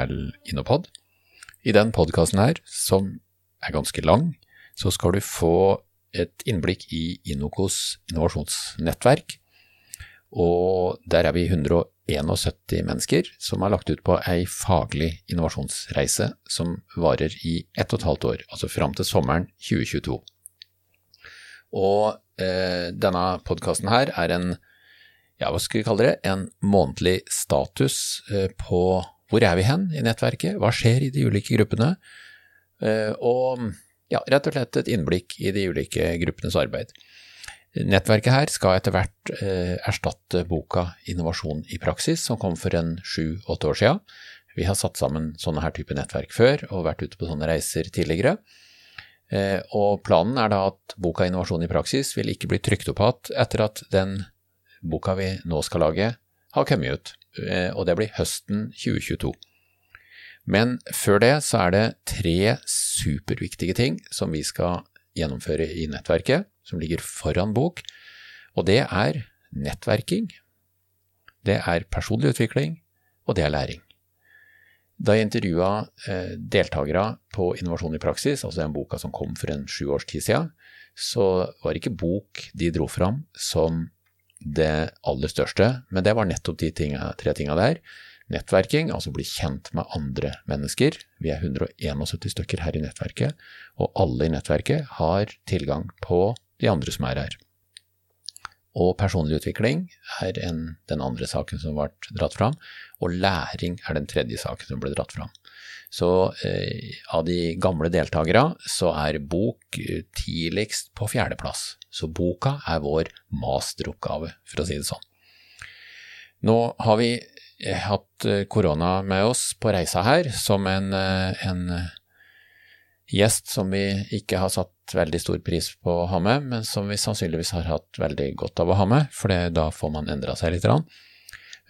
til Innopod. I den podkasten her, som er ganske lang, så skal du få et innblikk i Inokos innovasjonsnettverk. Og der er vi 171 mennesker som har lagt ut på ei faglig innovasjonsreise som varer i ett og et halvt år, altså fram til sommeren 2022. Og eh, denne podkasten her er en, ja, hva skal vi kalle det, en månedlig status eh, på hvor er vi hen i nettverket, hva skjer i de ulike gruppene, eh, og ja, rett og slett et innblikk i de ulike gruppenes arbeid. Nettverket her skal etter hvert eh, erstatte boka Innovasjon i praksis, som kom for en sju–åtte år siden. Vi har satt sammen sånne her type nettverk før og vært ute på sånne reiser tidligere. Eh, og planen er da at boka Innovasjon i praksis vil ikke bli trykt opp igjen etter at den boka vi nå skal lage, har kommet ut, og det blir høsten 2022. Men før det så er det tre superviktige ting som vi skal gjennomføre i nettverket, som ligger foran bok, og det er nettverking, det er personlig utvikling, og det er læring. Da jeg intervjua eh, deltakere på Innovasjon i praksis, altså den boka som kom for en sju års tid siden, så var det ikke bok de dro fram som det aller største, men det var nettopp de tinga, tre tinga der. Nettverking, altså bli kjent med andre mennesker. Vi er 171 stykker her i nettverket, og alle i nettverket har tilgang på de andre som er her. Og personlig utvikling er en, den andre saken som ble dratt fram, og læring er den tredje saken som ble dratt fram. Så eh, av de gamle deltakere så er bok eh, tidligst på fjerdeplass. Så boka er vår masteroppgave, for å si det sånn. Nå har vi eh, hatt eh, korona med oss på reisa her som en, en gjest som vi ikke har satt veldig stor pris på å ha med, men som vi sannsynligvis har hatt veldig godt av å ha med, for da får man endra seg litt.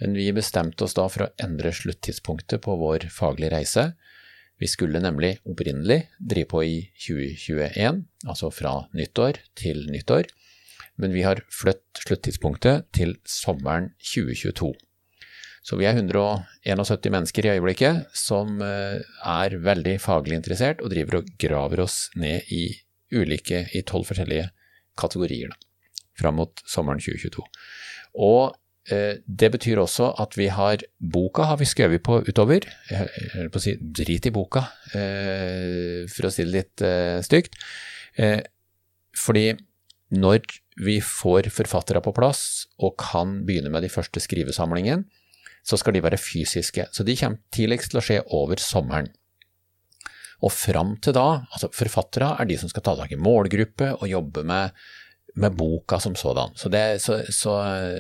Men vi bestemte oss da for å endre sluttidspunktet på vår faglige reise vi skulle nemlig opprinnelig drive på i 2021, altså fra nyttår til nyttår, men vi har flytt sluttidspunktet til sommeren 2022. Så vi er 171 mennesker i øyeblikket som eh, er veldig faglig interessert og driver og graver oss ned i ulike, i tolv forskjellige kategorier da, fram mot sommeren 2022. Og det betyr også at vi har Boka har vi skrevet på utover. Jeg holdt på å si drit i boka, eh, for å si det litt eh, stygt. Fordi når vi får forfattere på plass og kan begynne med de første skrivesamlingene, så skal de være fysiske. Så de kommer tidligst til å skje over sommeren. Og fram til da, altså forfattere er de som skal ta tak i målgruppe og jobbe med med boka som sådan. Så det, så, så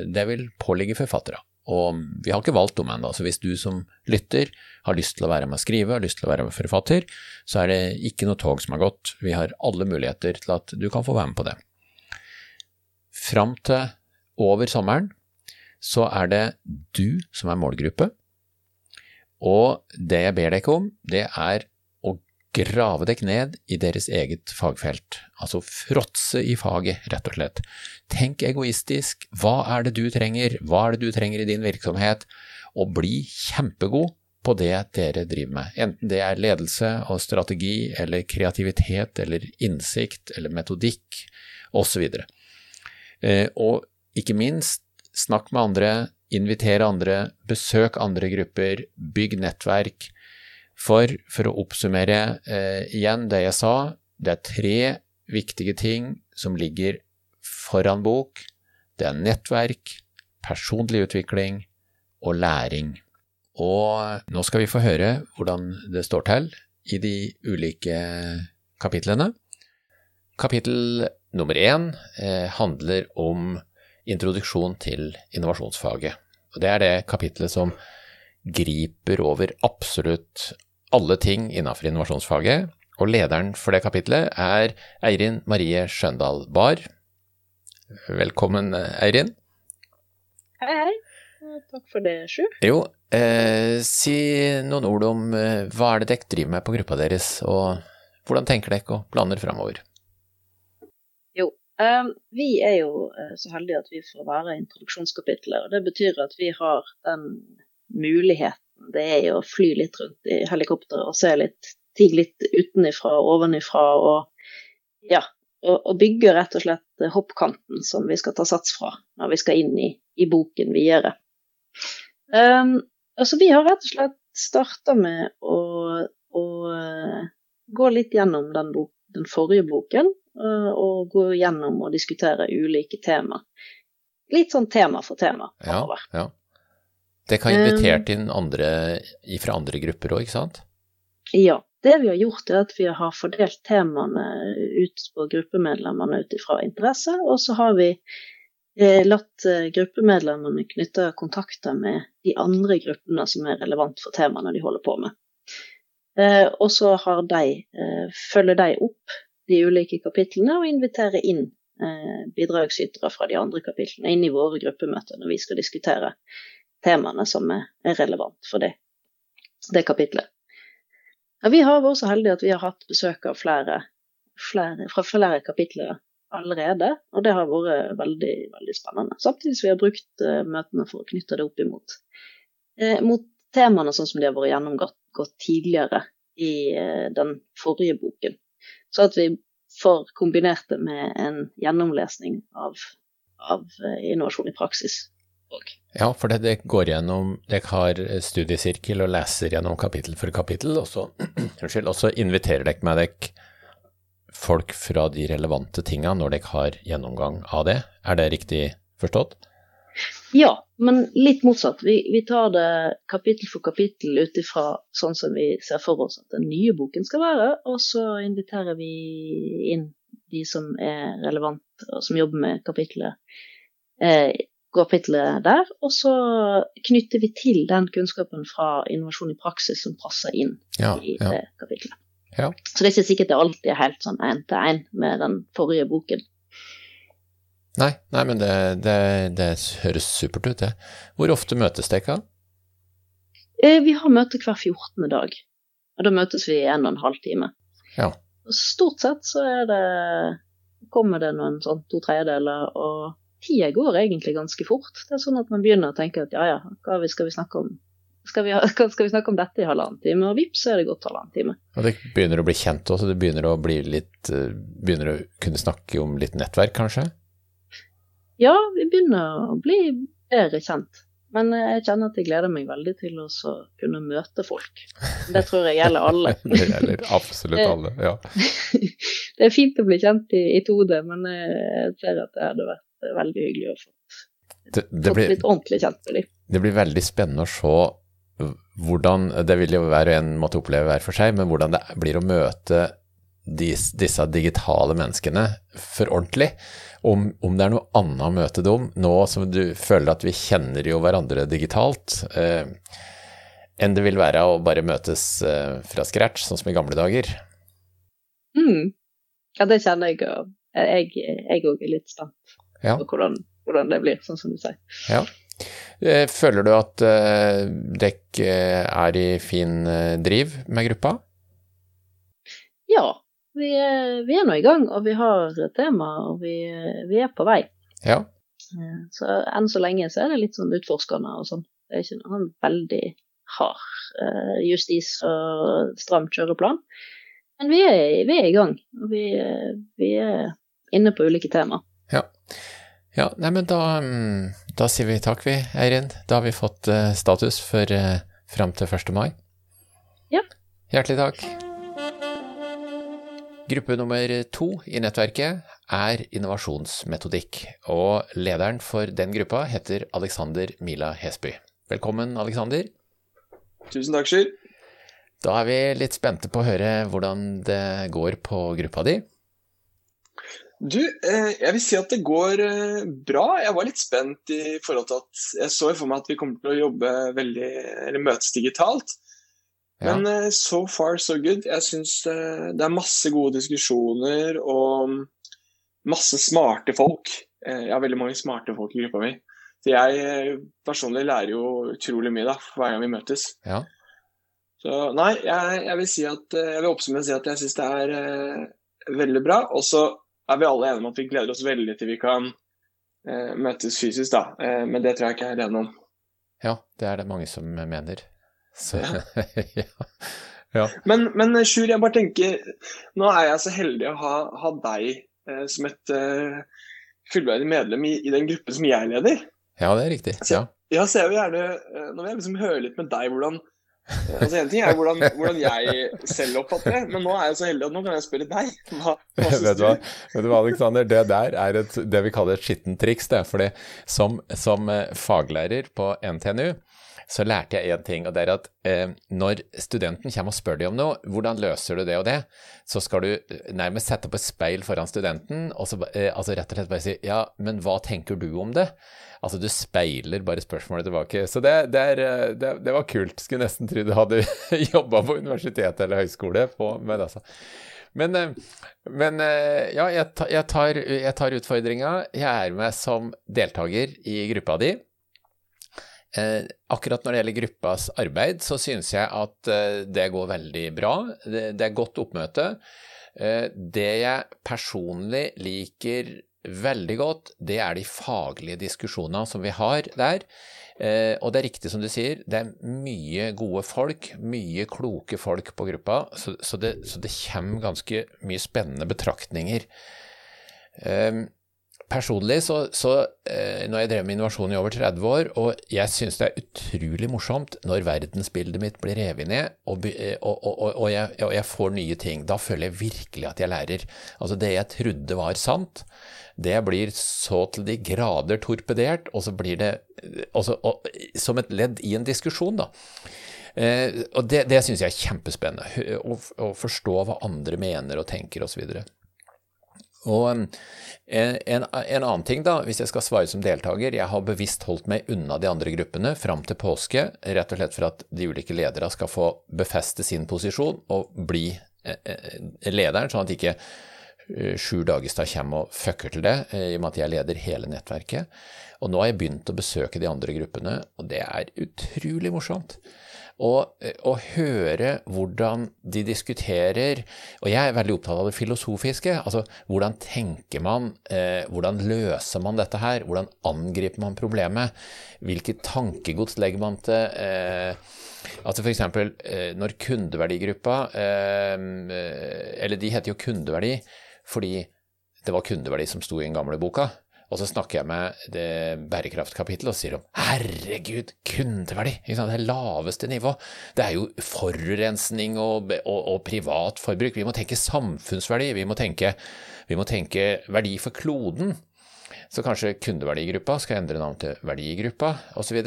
det vil påligge forfattere. Og vi har ikke valgt dem ennå, så hvis du som lytter har lyst til å være med å skrive, har lyst til å være med forfatter, så er det ikke noe tog som har gått. Vi har alle muligheter til at du kan få være med på det. Fram til over sommeren så er det du som er målgruppe, og det jeg ber deg om, det er grave deg ned i deres eget fagfelt, altså fråtse i faget, rett og slett. Tenk egoistisk, hva er det du trenger, hva er det du trenger i din virksomhet, og bli kjempegod på det dere driver med, enten det er ledelse og strategi eller kreativitet eller innsikt eller metodikk osv. Eh, og ikke minst, snakk med andre, inviter andre, besøk andre grupper, bygg nettverk, for, for å oppsummere eh, igjen det jeg sa, det er tre viktige ting som ligger foran bok. Det er nettverk, personlig utvikling og læring. Og nå skal vi få høre hvordan det står til i de ulike kapitlene. Kapittel nummer én eh, handler om introduksjon til innovasjonsfaget. Og Det er det kapitlet som griper over absolutt alle ting innenfor innovasjonsfaget, og lederen for det kapitlet er Eirin Marie Skjøndal Bar. Velkommen, Eirin. Hei, hei. Takk for det, Sju. Jo, eh, si noen ord om eh, hva er det dere driver med på gruppa deres, og hvordan tenker dere og planer framover? Jo, eh, vi er jo eh, så heldige at vi får være introduksjonskapitlet, og det betyr at vi har den muligheten hoppkanten, det er jo å fly litt rundt i helikopteret og se litt ting litt utenifra og ovenifra. Og ja, og, og bygge rett og slett hoppkanten som vi skal ta sats fra når vi skal inn i, i boken videre. Um, altså vi har rett og slett starta med å, å uh, gå litt gjennom den, bok, den forrige boken, uh, og gå gjennom og diskutere ulike tema. Litt sånn tema for tema. Ja, ja. Dere kan invitert inn andre fra andre grupper òg, ikke sant? Ja. Det vi har gjort, er at vi har fordelt temaene ut på gruppemedlemmene ut ifra interesse, og så har vi eh, latt eh, gruppemedlemmene knytte kontakter med de andre gruppene som er relevant for temaene de holder på med. Eh, og så har de, følger de opp de ulike kapitlene og inviterer inn bidragsytere fra de andre kapitlene inn i våre gruppemøter når vi skal diskutere temaene som er, relevant for det, det kapitlet. Ja, vi har vært så heldige at vi har hatt besøk av flere, flere fra flere kapitler allerede, og det har vært veldig, veldig spennende. Samtidig som vi har brukt uh, møtene for å knytte det opp imot eh, mot temaene sånn som de har vært gjennomgått tidligere i eh, den forrige boken. Så at vi får kombinert det med en gjennomlesning av, av innovasjon i praksis òg. Ja, for det, det, går gjennom Dere har studiesirkel og leser gjennom kapittel for kapittel, og så, unnskyld, og så inviterer dere med dere folk fra de relevante tingene når dere har gjennomgang av det. Er det riktig forstått? Ja, men litt motsatt. Vi, vi tar det kapittel for kapittel ut ifra sånn som vi ser for oss at den nye boken skal være, og så inviterer vi inn de som er relevante og som jobber med kapitlet eh, kapitlet der. Og så knytter vi til den kunnskapen fra innovasjon i praksis som passer inn ja, i ja. det kapitlet. Ja. Så det er ikke sikkert det alltid er helt sånn én til én med den forrige boken. Nei, nei men det, det, det, høres supert ut, det. Hvor ofte møtes dere? Eh, vi har møte hver 14. dag. Og da møtes vi i en og en halv time. Ja. Og stort sett så er det kommer det noen sånn to tredjedeler, og tida går egentlig ganske fort. Det er sånn at man begynner å tenke at ja ja, hva skal vi snakke om? Skal vi, skal vi snakke om dette i halvannen time? Og vips, så er det gått halvannen time. Og det begynner å bli kjent også, det begynner å bli litt eh, Begynner å kunne snakke om litt nettverk, kanskje? Ja, vi begynner å bli bedre kjent. Men jeg kjenner at jeg gleder meg veldig til å kunne møte folk. Det tror jeg gjelder alle. det gjelder absolutt alle, ja. det er fint å bli kjent i, i 2D, men jeg ser at det hadde vært det er veldig hyggelig å få det, det blir, litt ordentlig kjent med dem. Det blir veldig spennende å se hvordan Det vil jo hver og en måtte oppleve hver for seg, men hvordan det blir å møte dis, disse digitale menneskene for ordentlig. Om, om, det er noe annet å møte dem nå som du føler at vi kjenner jo hverandre digitalt, eh, enn det vil være å bare møtes eh, fra scratch, sånn som i gamle dager. Mm. Ja, det kjenner jeg òg. Jeg òg er litt spent ja. og hvordan, hvordan, det blir, sånn som du sier. Ja. Eh, føler du at uh, dekk eh, er i fin driv med gruppa? Ja, vi er, vi er nå i gang, og vi har tema, og vi, vi er på vei. Ja. Så enn så lenge så er det litt sånn utforskende og sånn. Det er ikke noen veldig hard justis og stram kjøreplan. Men vi er, vi er i gang, og vi, vi er inne på ulike temaer. Ja. ja nei, men da, mm, da, sier vi takk, vi, Eirin. Da har vi fått uh, status for uh, fram til 1. mai. Ja. Hjertelig takk. Gruppe nummer to i nettverket er innovasjonsmetodikk, og lederen for den gruppa heter Alexander Mila Hesby. Velkommen, Alexander. Tusen takk, Sjur. Da er vi litt spente på å høre hvordan det går på gruppa di. Du, eh, jeg vil si at det går eh, bra. Jeg var litt spent i forhold til at jeg så for meg at vi kommer til å jobbe veldig, eller møtes digitalt. Ja. Men eh, so far so good. Jeg syns det er masse gode diskusjoner og masse smarte folk. Jeg har veldig mange smarte folk i gruppa mi. Så jeg personlig lærer jo utrolig mye da, hver gang vi møtes. Ja. Så nei, jeg, jeg, vil si at jeg vil oppsummere og si at jeg syns det er veldig bra. Og så er vi alle enige om at vi gleder oss veldig til vi kan eh, møtes fysisk, da. Eh, men det tror jeg ikke jeg er alene om. Ja, det er det mange som mener. Så, ja. ja. Men, men Sjur, jeg bare tenker Nå er jeg så heldig å ha, ha deg eh, som et eh, fullverdig medlem i, i, den gruppen som jeg leder. Ja, det er riktig. Ja. Ja, så jeg vil gjerne eh, Nå vil jeg liksom høre litt med deg hvordan Altså En ting er hvordan, hvordan, jeg selv oppfatter det, men nå er jeg så heldig at nå kan jeg spørre deg. Hva, hva Vet, du hva? Vet du hva, Alexander? Det der er et, det vi kaller et skittent triks. Det. Fordi som, som eh, faglærer på NTNU så lærte jeg én ting, og det er at eh, når studenten kommer og spør deg om noe, hvordan løser du det og det, så skal du nærmest sette opp et speil foran studenten og så eh, altså rett og slett bare si ja, men hva tenker du om det? Altså, du speiler bare spørsmålet tilbake. Så det, det, er, eh, det, det var kult. Skulle nesten tro du hadde jobba på universitet eller høyskole på, det. Altså. Men, eh, men, eh, ja, jeg tar, jeg tar utfordringa. Jeg er med som deltaker i gruppa di. akkurat når det gjelder gruppas arbeid, så synes jeg at det går veldig bra. Det, det er godt oppmøte. det jeg personlig liker veldig godt, det er de faglige diskusjonene som vi har der. Eh, og det er riktig som du sier, det er mye gode folk, mye kloke folk på gruppa, så, så, det, så det, kommer ganske mye spennende betraktninger. Eh, personlig så, så eh, Nå jeg drevet med innovasjon i over 30 år, og jeg syns det er utrolig morsomt når verdensbildet mitt blir revet ned, og, eh, og, og, og jeg, jeg, får nye ting. Da føler jeg virkelig at jeg lærer. Altså, det jeg trodde var sant, det blir så til de grader torpedert, og så blir det også, og, som et ledd i en diskusjon, da. Eh, og det, det syns jeg er kjempespennende, å, å, forstå hva andre mener og tenker. Og, så og en, en, en, annen ting, da, hvis jeg skal svare som deltaker, jeg har bevisst holdt meg unna de andre gruppene fram til påske, rett og slett for at de ulike lederne skal få befeste sin posisjon og bli eh, eh, lederen, sånn at ikke sju Sjur Dagestad kommer og fucker til det, eh, i og med at jeg leder hele nettverket. Og nå har jeg begynt å besøke de andre gruppene, og det er utrolig morsomt. Og eh, å høre hvordan de diskuterer, og jeg er veldig opptatt av det filosofiske. altså Hvordan tenker man, eh, hvordan løser man dette her, hvordan angriper man problemet, hvilket tankegods legger man til eh, Altså F.eks. Eh, når kundeverdigruppa, eh, eller de heter jo kundeverdi, fordi det var kundeverdi som sto i den gamle boka. Og så snakker jeg med det bærekraftkapittelet og sier om herregud, kundeverdi! Det er laveste nivå. Det er jo forurensning og, og, og privat forbruk. Vi må tenke samfunnsverdi. Vi må tenke, vi må tenke verdi for kloden. Så kanskje kundeverdigruppa skal endre navn til verdigruppa osv.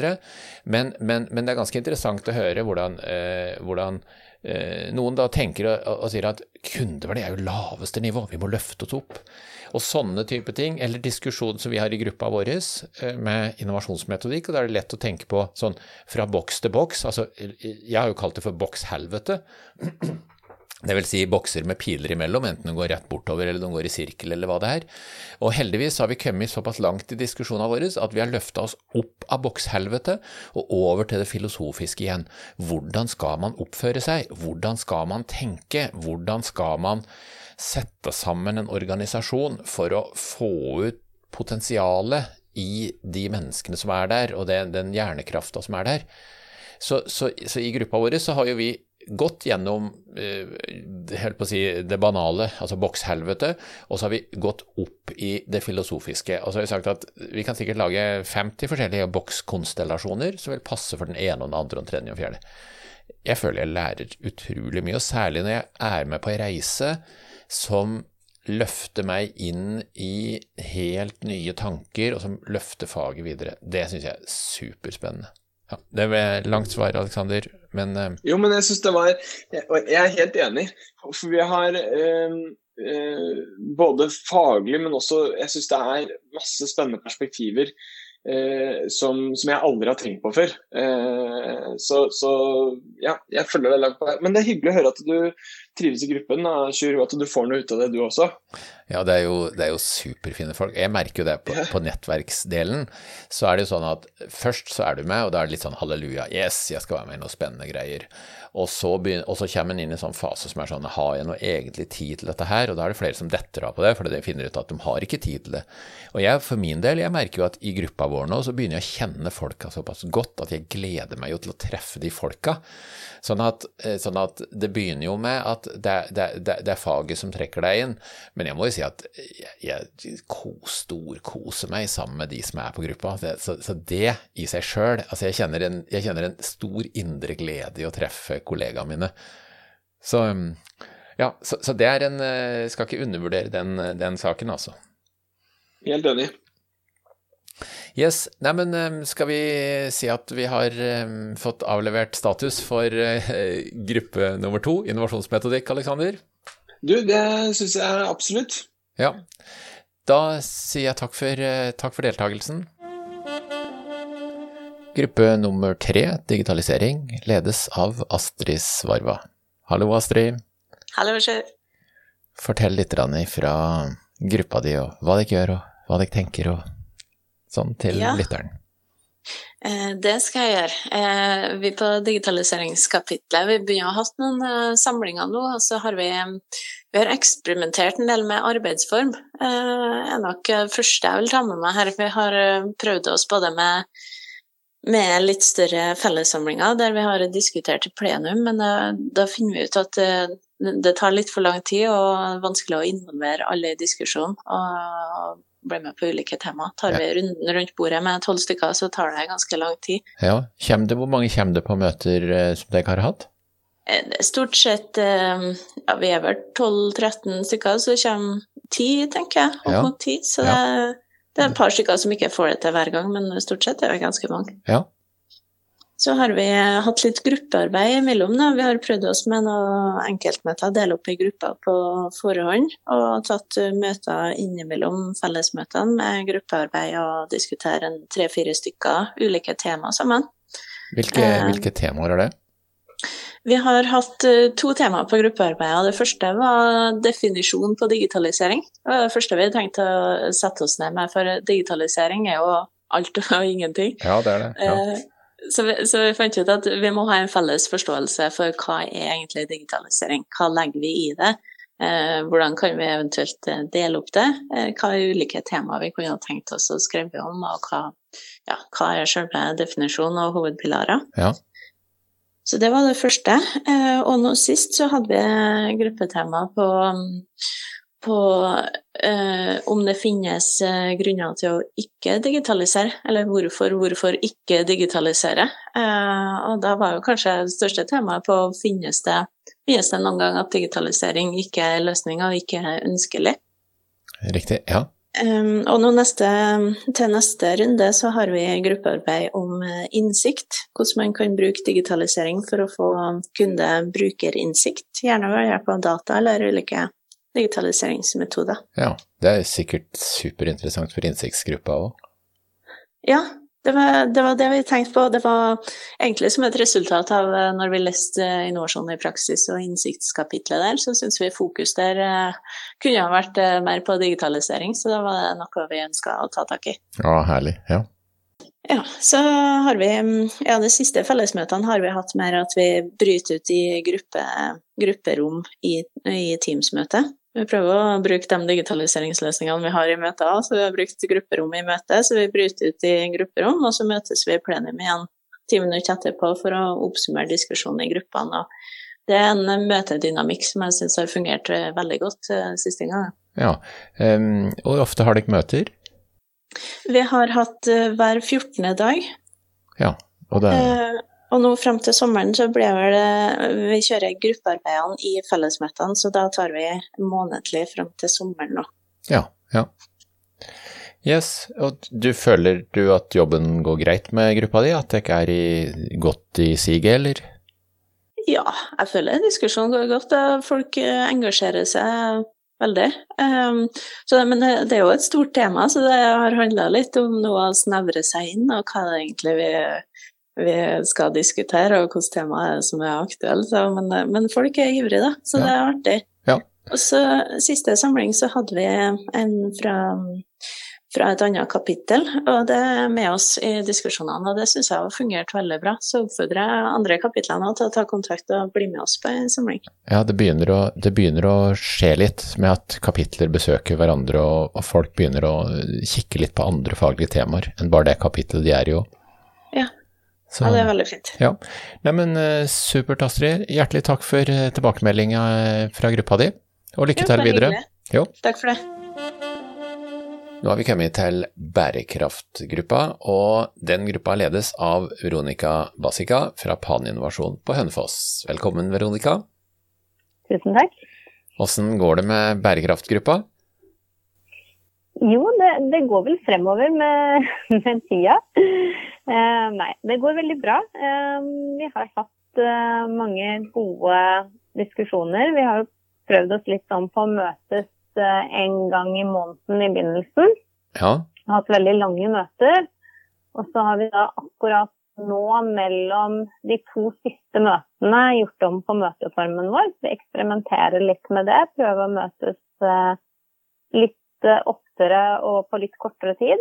Men, men, men det er ganske interessant å høre hvordan, eh, hvordan Eh, noen da tenker og, og, sier at kundeverdi er jo laveste nivå, vi må løfte oss opp. Og sånne type ting, eller diskusjon som vi har i gruppa vår eh, med innovasjonsmetodikk, og da er det lett å tenke på sånn fra boks til boks. Altså, jeg har jo kalt det for bokshelvete. Det vil si bokser med piler imellom, enten de går rett bortover eller de går i sirkel eller hva det er. Og heldigvis har vi kommet såpass langt i diskusjonene våre at vi har løfta oss opp av bokshelvete og over til det filosofiske igjen. Hvordan skal man oppføre seg? Hvordan skal man tenke? Hvordan skal man sette sammen en organisasjon for å få ut potensialet i de menneskene som er der, og den, den hjernekrafta som er der? Så, så, så, i gruppa vår så har jo vi gått gjennom eh, på å si, det banale, altså bokshelvete, og så har vi gått opp i det filosofiske. Og så har vi sagt at vi kan sikkert lage 50 forskjellige bokskonstellasjoner som vil passe for den ene og den andre og den tredje og fjerde. Jeg føler jeg lærer utrolig mye, og særlig når jeg er med på ei reise som løfter meg inn i helt nye tanker, og som løfter faget videre. Det syns jeg er superspennende. Ja, det ble langt svar, Aleksander, men uh... Jo, men jeg syns det var Jeg er helt enig. For vi har uh, uh, både faglig, men også Jeg syns det er masse spennende perspektiver som, som, jeg aldri har tenkt på før. Så, så, ja, jeg følger deg langt på det. Men det er hyggelig å høre at du, trives i gruppen, Sjur, at du får noe ut av det, du også. Ja, det er, jo, det er jo, superfine folk. Jeg merker jo det på, på, nettverksdelen. Så er det jo sånn at først så er du med, og da er det litt sånn halleluja, yes, jeg skal være med i noen spennende greier. Og så, begynner, og så kommer en inn i en sånn fase som er sånn, har jeg noe egentlig tid til dette her? Og da er det flere som detter av på det, fordi de finner ut at de har ikke tid til det. Og jeg for min del, jeg merker jo at i gruppa vår nå, så begynner jeg å kjenne folka såpass godt at jeg gleder meg jo til å treffe de folka. Sånn at, eh, sånn at det begynner jo med at det, det, det, det, er faget som trekker deg inn. Men jeg må jo si at jeg, jeg storkoser meg sammen med de som er på gruppa. Så, så det i seg sjøl Altså, jeg kjenner, en, jeg kjenner en stor indre glede i å treffe kollegaene mine. Så ja, så, så det er en eh, Skal ikke undervurdere den, den saken, altså. Helt enig. Yes, Neimen, skal vi si at vi har fått avlevert status for eh, gruppe nummer to, innovasjonsmetodikk, Aleksander? Du, det syns jeg absolutt. Ja. Da sier jeg takk for, eh, takk for deltakelsen. Gruppe nummer tre, digitalisering, ledes av Astrid Svarva. Hallo, Astrid. Hallo, Sjø. Fortell litt fra gruppa di, og hva dere gjør, og hva dere tenker, og sånn til ja. lytteren? Eh, det skal jeg gjøre. Eh, vi på digitaliseringskapitlet vi begynner å ha hatt noen eh, samlinger nå. og så har vi, vi har eksperimentert en del med arbeidsform. Det er nok det første jeg vil ta med meg her. Vi har prøvd oss både med, med litt større fellessamlinger der vi har diskutert i plenum, men da, da finner vi ut at det, det, tar litt for lang tid og vanskelig å involvere alle i diskusjonen. Og blir med på ulike tema. Tar vi runden rundt bordet med tolv stykker, så tar det ganske lang tid. Ja, det, Hvor mange kommer det på møter eh, som dere har hatt? Eh, stort sett eh, ja, vi er vel 12-13 stykker, så kommer ti, tenker jeg. Opp mot ti. Så det, det, er et par stykker som ikke får det til hver gang, men stort sett er det ganske mange. Ja, så har vi hatt litt gruppearbeid imellom. Da. Vi har prøvd oss med noen enkeltmøter, dele opp i grupper på forhånd. Og tatt møter innimellom fellesmøtene med gruppearbeid og diskutere tre-fire stykker ulike temaer sammen. Hvilke, eh, hvilke temaer er det? Vi har hatt eh, to temaer på gruppearbeidet. Det første var definisjon på digitalisering. Det første vi tenkte å sette oss ned med, for digitalisering er jo alt og ingenting. Ja, det er det. Ja. Så vi, så vi, fant ut at vi må ha en felles forståelse for hva er egentlig digitalisering. Hva legger vi i det? Eh, hvordan kan vi eventuelt eh, dele opp det? Eh, hva er ulike temaer vi kunne ha tenkt oss å skrive om, og hva, ja, hva er selve definisjonen og hovedpilarer? Ja. Så det var det første. Eh, og nå sist så hadde vi gruppetema på på eh, om det finnes eh, grunner til å ikke digitalisere, eller hvorfor, hvorfor ikke digitalisere. Eh, og da var jo kanskje det største temaet på finnes det, finnes det noen gang at digitalisering ikke er løsninga og ikke er ønskelig. Riktig, ja. Um, og nå neste, til neste runde så har vi gruppearbeid om eh, innsikt. Hvordan man kan bruke digitalisering for å få kunde-brukerinnsikt. Gjerne ved hjelp av data eller ulike digitaliseringsmetoder. Ja, det er sikkert superinteressant for innsiktsgruppa òg. Ja, det var, det var, det vi tenkte på. Det var egentlig som et resultat av eh, når vi leste Innovasjon i praksis og innsiktskapitlet der, så syns vi fokus der uh, kunne ha vært uh, mer på digitalisering, så det var noe vi ønska å ta tak i. Ja, herlig. Ja. Ja, så har vi Ja, de siste fellesmøtene har vi hatt mer at vi bryter ut i gruppe, grupperom i, i Teams-møte. Vi prøver å bruke de digitaliseringsløsningene vi har i møter. Så vi har brukt grupperom i møtet, så vi bryter ut i grupperom, og så møtes vi i plenum igjen ti minutter etterpå for å oppsummere diskusjonen i gruppene. det er en møtedynamikk som jeg syns har fungert veldig godt uh, siste gang. Ja, um, og ofte har dere møter? Vi har hatt uh, hver 14. dag. Ja, og det uh, og nå frem til sommeren så blir vel Vi kjører gruppearbeidene i fellesmøtene, så da tar vi månedlig frem til sommeren nå. Ja, ja. Yes, og du føler du at jobben går greit med gruppa di, at det ikke er i, godt i siget, eller? Ja, jeg føler diskusjonen går godt. Folk eh, engasjerer seg veldig. Um, så, men det, det, er jo et stort tema, så det har handla litt om noe å snevre seg inn, og hva det egentlig vi vi skal diskutere, og hvilket tema er det som er aktuelt. Men, men, folk er ivrige, da, så ja. det er artig. Ja. Og så siste samling så hadde vi en fra fra et annet kapittel, og det er med oss i diskusjonene. Og det syns jeg har fungert veldig bra. Så oppfordrer jeg andre kapitlene til å ta kontakt og bli med oss på en samling. Ja, det begynner, å, det begynner å, skje litt med at kapitler besøker hverandre, og, og, folk begynner å kikke litt på andre faglige temaer enn bare det kapittelet de er i òg. Ja. Så, ja, det er veldig fint. Ja. Neimen, eh, supert, Astrid. Hjertelig takk for eh, tilbakemeldinga eh, fra gruppa di, og lykke jo, til videre. Jo. Takk for det. Nå har vi kommet til bærekraftgruppa, og den gruppa ledes av Veronica Basica fra Pan Innovasjon på Hønefoss. Velkommen, Veronica. Tusen takk. Åssen går det med bærekraftgruppa? Jo, det, det går vel fremover med, med tida. Uh, nei, det går veldig bra. Uh, vi har hatt uh, mange gode diskusjoner. Vi har prøvd oss litt sånn på å møtes Eh, en gang i måneden i begynnelsen. Ja. Vi har hatt veldig lange møter. Og så har vi da akkurat nå mellom de to siste møtene gjort om på møteformen vår. Vi eksperimenterer litt med det. Prøver å møtes eh, litt oftere og på litt kortere tid.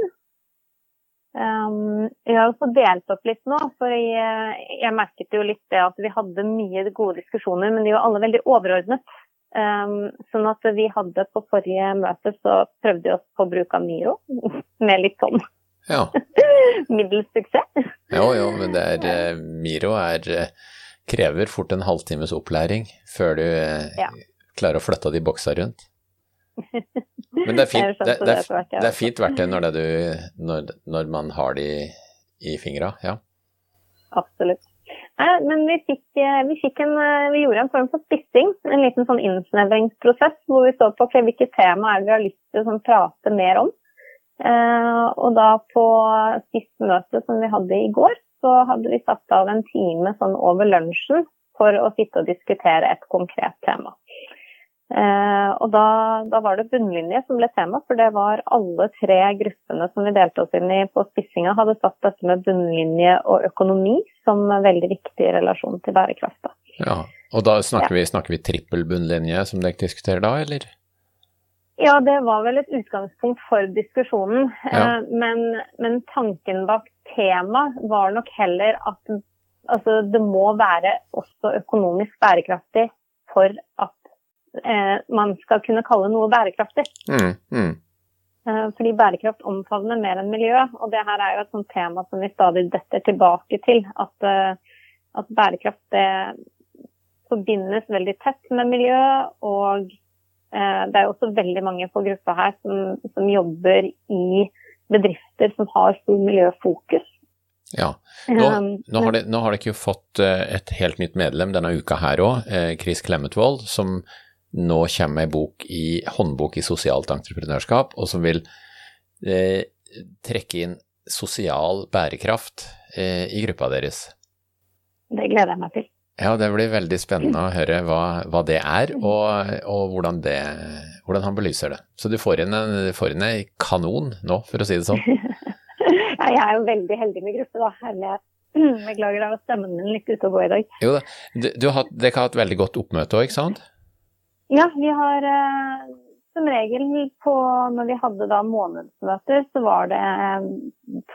Um, vi har også delt opp litt nå, for jeg, jeg merket jo litt det at vi hadde mye gode diskusjoner, men de var alle veldig overordnet. Um, sånn at vi hadde på forrige møte så prøvde vi oss på bruk av Miro, med litt sånn ja. middels suksess. Jo, jo, men det er, eh, Miro er, eh, krever fort en halvtimes opplæring før du eh, ja. klarer å flytte de boksa rundt. Men det er fint, det, det, er, det er fint verktøy når, du, når, når man har de i fingra, ja. Absolutt. Nei, men vi, fikk, eh, vi, fikk en, eh, vi, gjorde en form for spissing, en liten sånn innsnevringsprosess, hvor vi så på okay, hvilke tema er det vi har lyst til å sånn, prate mer om. Eh, og da på siste møte som vi hadde i går, så hadde vi satt av en time sånn over lunsjen for å sitte og diskutere et konkret tema. Eh, og da, da, var det bunnlinje som ble tema, for det var alle tre gruppene som vi delte oss inn i på spissinga, hadde satt dette med bunnlinje og økonomi som veldig viktig i relasjon til bærekraft. Ja, og da snakker, vi, snakker vi trippel bunnlinje som dere diskuterer da, eller? Ja, det var vel et utgangspunkt for diskusjonen. Ja. Eh, men, men, tanken bak temaet var nok heller at altså, det må være også økonomisk bærekraftig for at eh, man skal kunne kalle noe bærekraftig. Mm, mm. Eh, fordi bærekraft omfavner mer enn miljø, og det her er jo et sånt tema som vi stadig detter tilbake til. At, eh, at bærekraft det forbindes veldig tett med miljø, og eh, det er jo også veldig mange på gruppa her som, som jobber i bedrifter som har stor miljøfokus. Ja. Nå, um, nå, har de, nå, har de, ikke fått et helt nytt medlem denne uka her òg, Chris Klemetvold, som nå kommer ei bok i håndbok i sosialt entreprenørskap, og som vil eh, trekke inn sosial bærekraft eh, i gruppa deres. Det gleder jeg meg til. Ja, det blir veldig spennende å høre hva, hva det er, og, og hvordan, det, hvordan, han belyser det. Så du får inn, en, får inn en kanon nå, for å si det sånn. ja, jeg er jo veldig heldig med gruppe, da. Herlighet. Beklager av stemmen min litt ute å gå i dag. Jo da, du, du har, dere har hatt veldig godt oppmøte òg, ikke sant? Ja, vi har eh, som regel på Når vi hadde da månedsmøter, så var det eh,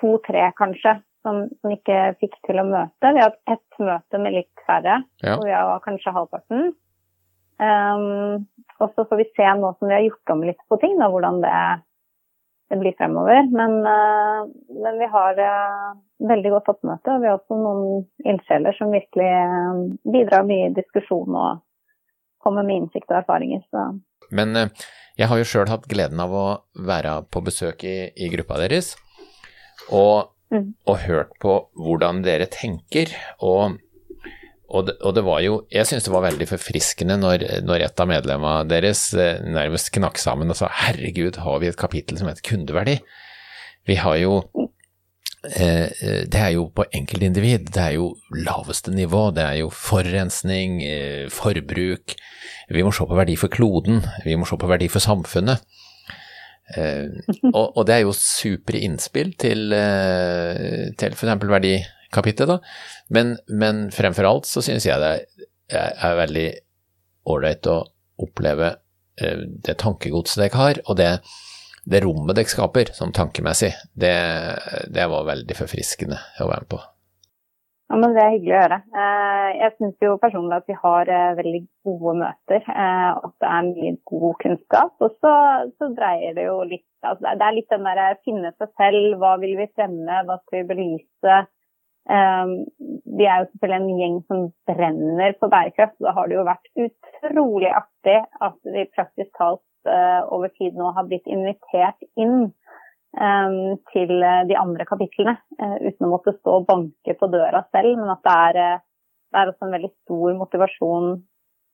to-tre kanskje som, som, ikke fikk til å møte. Vi har hatt ett møte med litt færre, ja. og vi har kanskje halvparten. Um, og så får vi se nå som vi har gjort om litt på ting, da, hvordan det, det blir fremover. Men, uh, men vi har uh, veldig godt oppmøte, og vi har også noen ildsjeler som virkelig uh, bidrar mye i diskusjon og kommer med innsikt og erfaringer. Så. Men eh, jeg har jo sjøl hatt gleden av å være på besøk i, i gruppa deres, og, mm. og, hørt på hvordan dere tenker. og og det, og det, var jo Jeg syns det var veldig forfriskende når, når et av medlemmene deres eh, nærmest knakk sammen og sa herregud, har vi et kapittel som heter kundeverdi? Vi har jo det er jo på enkeltindivid, det er jo laveste nivå. Det er jo forurensning, eh, forbruk. Vi må se på verdi for kloden, vi må se på verdi for samfunnet. Og, det er jo supre innspill til, til f.eks. verdikapitlet, da. Men, men fremfor alt så synes jeg det er veldig ålreit å oppleve eh, det tankegodset dere har, og det, det rommet dere skaper sånn tankemessig. Det, det var veldig forfriskende å være med på. Ja, men Det er hyggelig å høre. Eh, jeg syns jo personlig at vi har eh, veldig gode møter. Eh, at det er mye god kunnskap. Og så, så dreier det jo litt altså Det er litt den der finne seg selv. Hva vil vi fremme? Hva skal vi belyse? Vi er jo selvfølgelig en gjeng som brenner på bærekraft. Da har det jo vært utrolig artig at vi praktisk talt over tid nå har blitt invitert inn Ehm, til eh, de andre kapitlene, eh, uten å måtte stå og banke på døra selv. Men at det er, eh, det er også en veldig stor motivasjon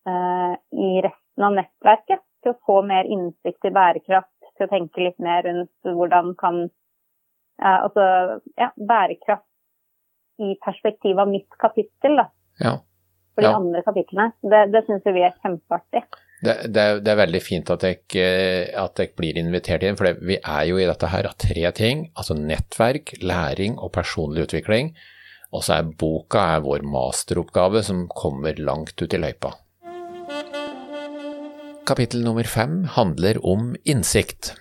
i resten av nettverket til å få mer innsikt i bærekraft, til å tenke litt mer rundt hvordan kan Altså ja, bærekraft i perspektiv av mitt kapittel, da. Ja. For de ja. andre kapitlene. Det, det syns vi er kjempeartig. Det, det, er, det, er, veldig fint at jeg, at jeg blir invitert inn, for det, vi er jo i dette her av tre ting. Altså nettverk, læring og personlig utvikling. Og så er boka er vår masteroppgave som kommer langt ut i løypa. Kapittel nummer fem handler om innsikt.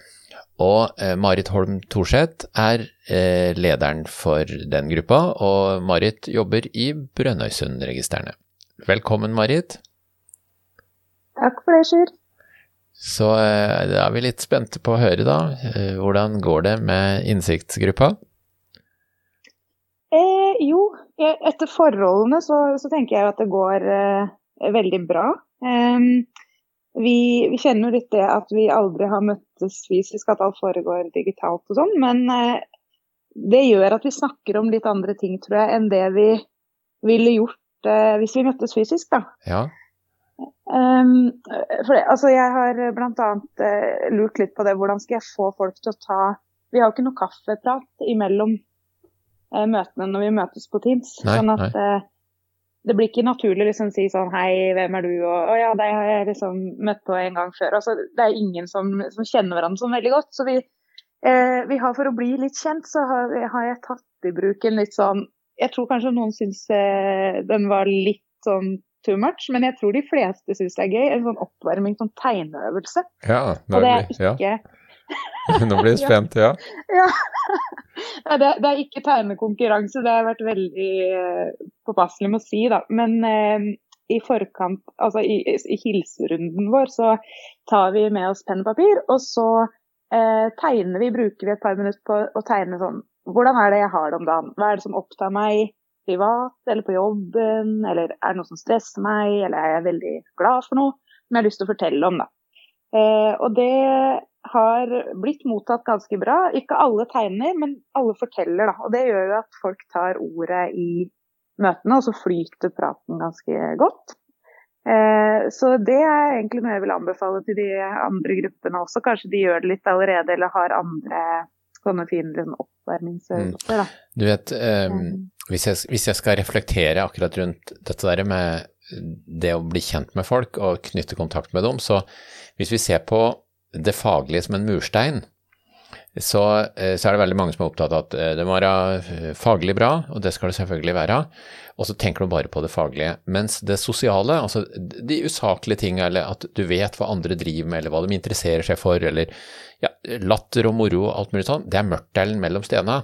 Og eh, Marit Holm Thorseth er eh, lederen for den gruppa, og Marit jobber i Brønnøysundregistrene. Velkommen, Marit. Takk for det, Sjur. Så eh, da er vi litt spente på å høre, da. Hvordan går det med innsiktsgruppa? Eh, jo, etter forholdene så, så, tenker jeg at det går eh, veldig bra. Eh, vi, vi, kjenner jo litt det at vi aldri har møttes fysisk, at alt foregår digitalt og sånn. Men eh, det gjør at vi snakker om litt andre ting, tror jeg, enn det vi ville gjort hvis vi møttes fysisk, da. Ja. Um, for det, altså jeg har bl.a. Uh, eh, lurt litt på det. Hvordan skal jeg få folk til å ta Vi har jo ikke noe kaffeprat imellom uh, møtene når vi møtes på Teams. Nei, sånn at uh, det blir ikke naturlig liksom å si sånn Hei, hvem er du? Og å ja, deg har jeg liksom møtt på en gang før. Altså, det er ingen som, som kjenner hverandre sånn veldig godt. Så vi, vi, har for å bli litt kjent, så har, har, jeg tatt i bruk en litt sånn Jeg tror kanskje noen syns den var litt sånn too much, men jeg tror de fleste syns det er gøy. En sånn oppvarming, sånn tegneøvelse. Ja, og det er ikke ja. Nå blir jeg spent, ja. ja. ja det, det, er ikke tegnekonkurranse, det har vært veldig uh, påpasselig med å si, da. Men uh, i forkant, altså i, i, hilserunden vår, så tar vi med oss penn og papir, og så uh, tegner vi, bruker vi et par minutter på å tegne sånn Hvordan er det jeg har det om dagen? Hva er det som opptar meg? privat eller på jobben, eller er det noe som stresser meg, eller er jeg veldig glad for noe som jeg har lyst til å fortelle om. da. Eh, og det har blitt mottatt ganske bra. Ikke alle tegner, men alle forteller. da. Og det gjør jo at folk tar ordet i møtene, og så flyter praten ganske godt. Eh, så det er egentlig noe jeg vil anbefale til de andre gruppene også. Kanskje de gjør det litt allerede, eller har andre sånne fine liksom, oppvarmingsøvelser. Mm. Du vet, um, hvis, jeg, hvis, jeg, skal reflektere akkurat rundt dette der med det å bli kjent med folk og knytte kontakt med dem, så hvis vi ser på det faglige som en murstein, så, eh, så, er det veldig mange som er opptatt av at eh, det må være eh, faglig bra, og det skal det selvfølgelig være, og så tenker du bare på det faglige. Mens det sosiale, altså de usaklige tingene, eller at du vet hva andre driver med, eller hva de interesserer seg for, eller ja, latter og moro og alt mulig sånn, det er mørtdelen mellom stena.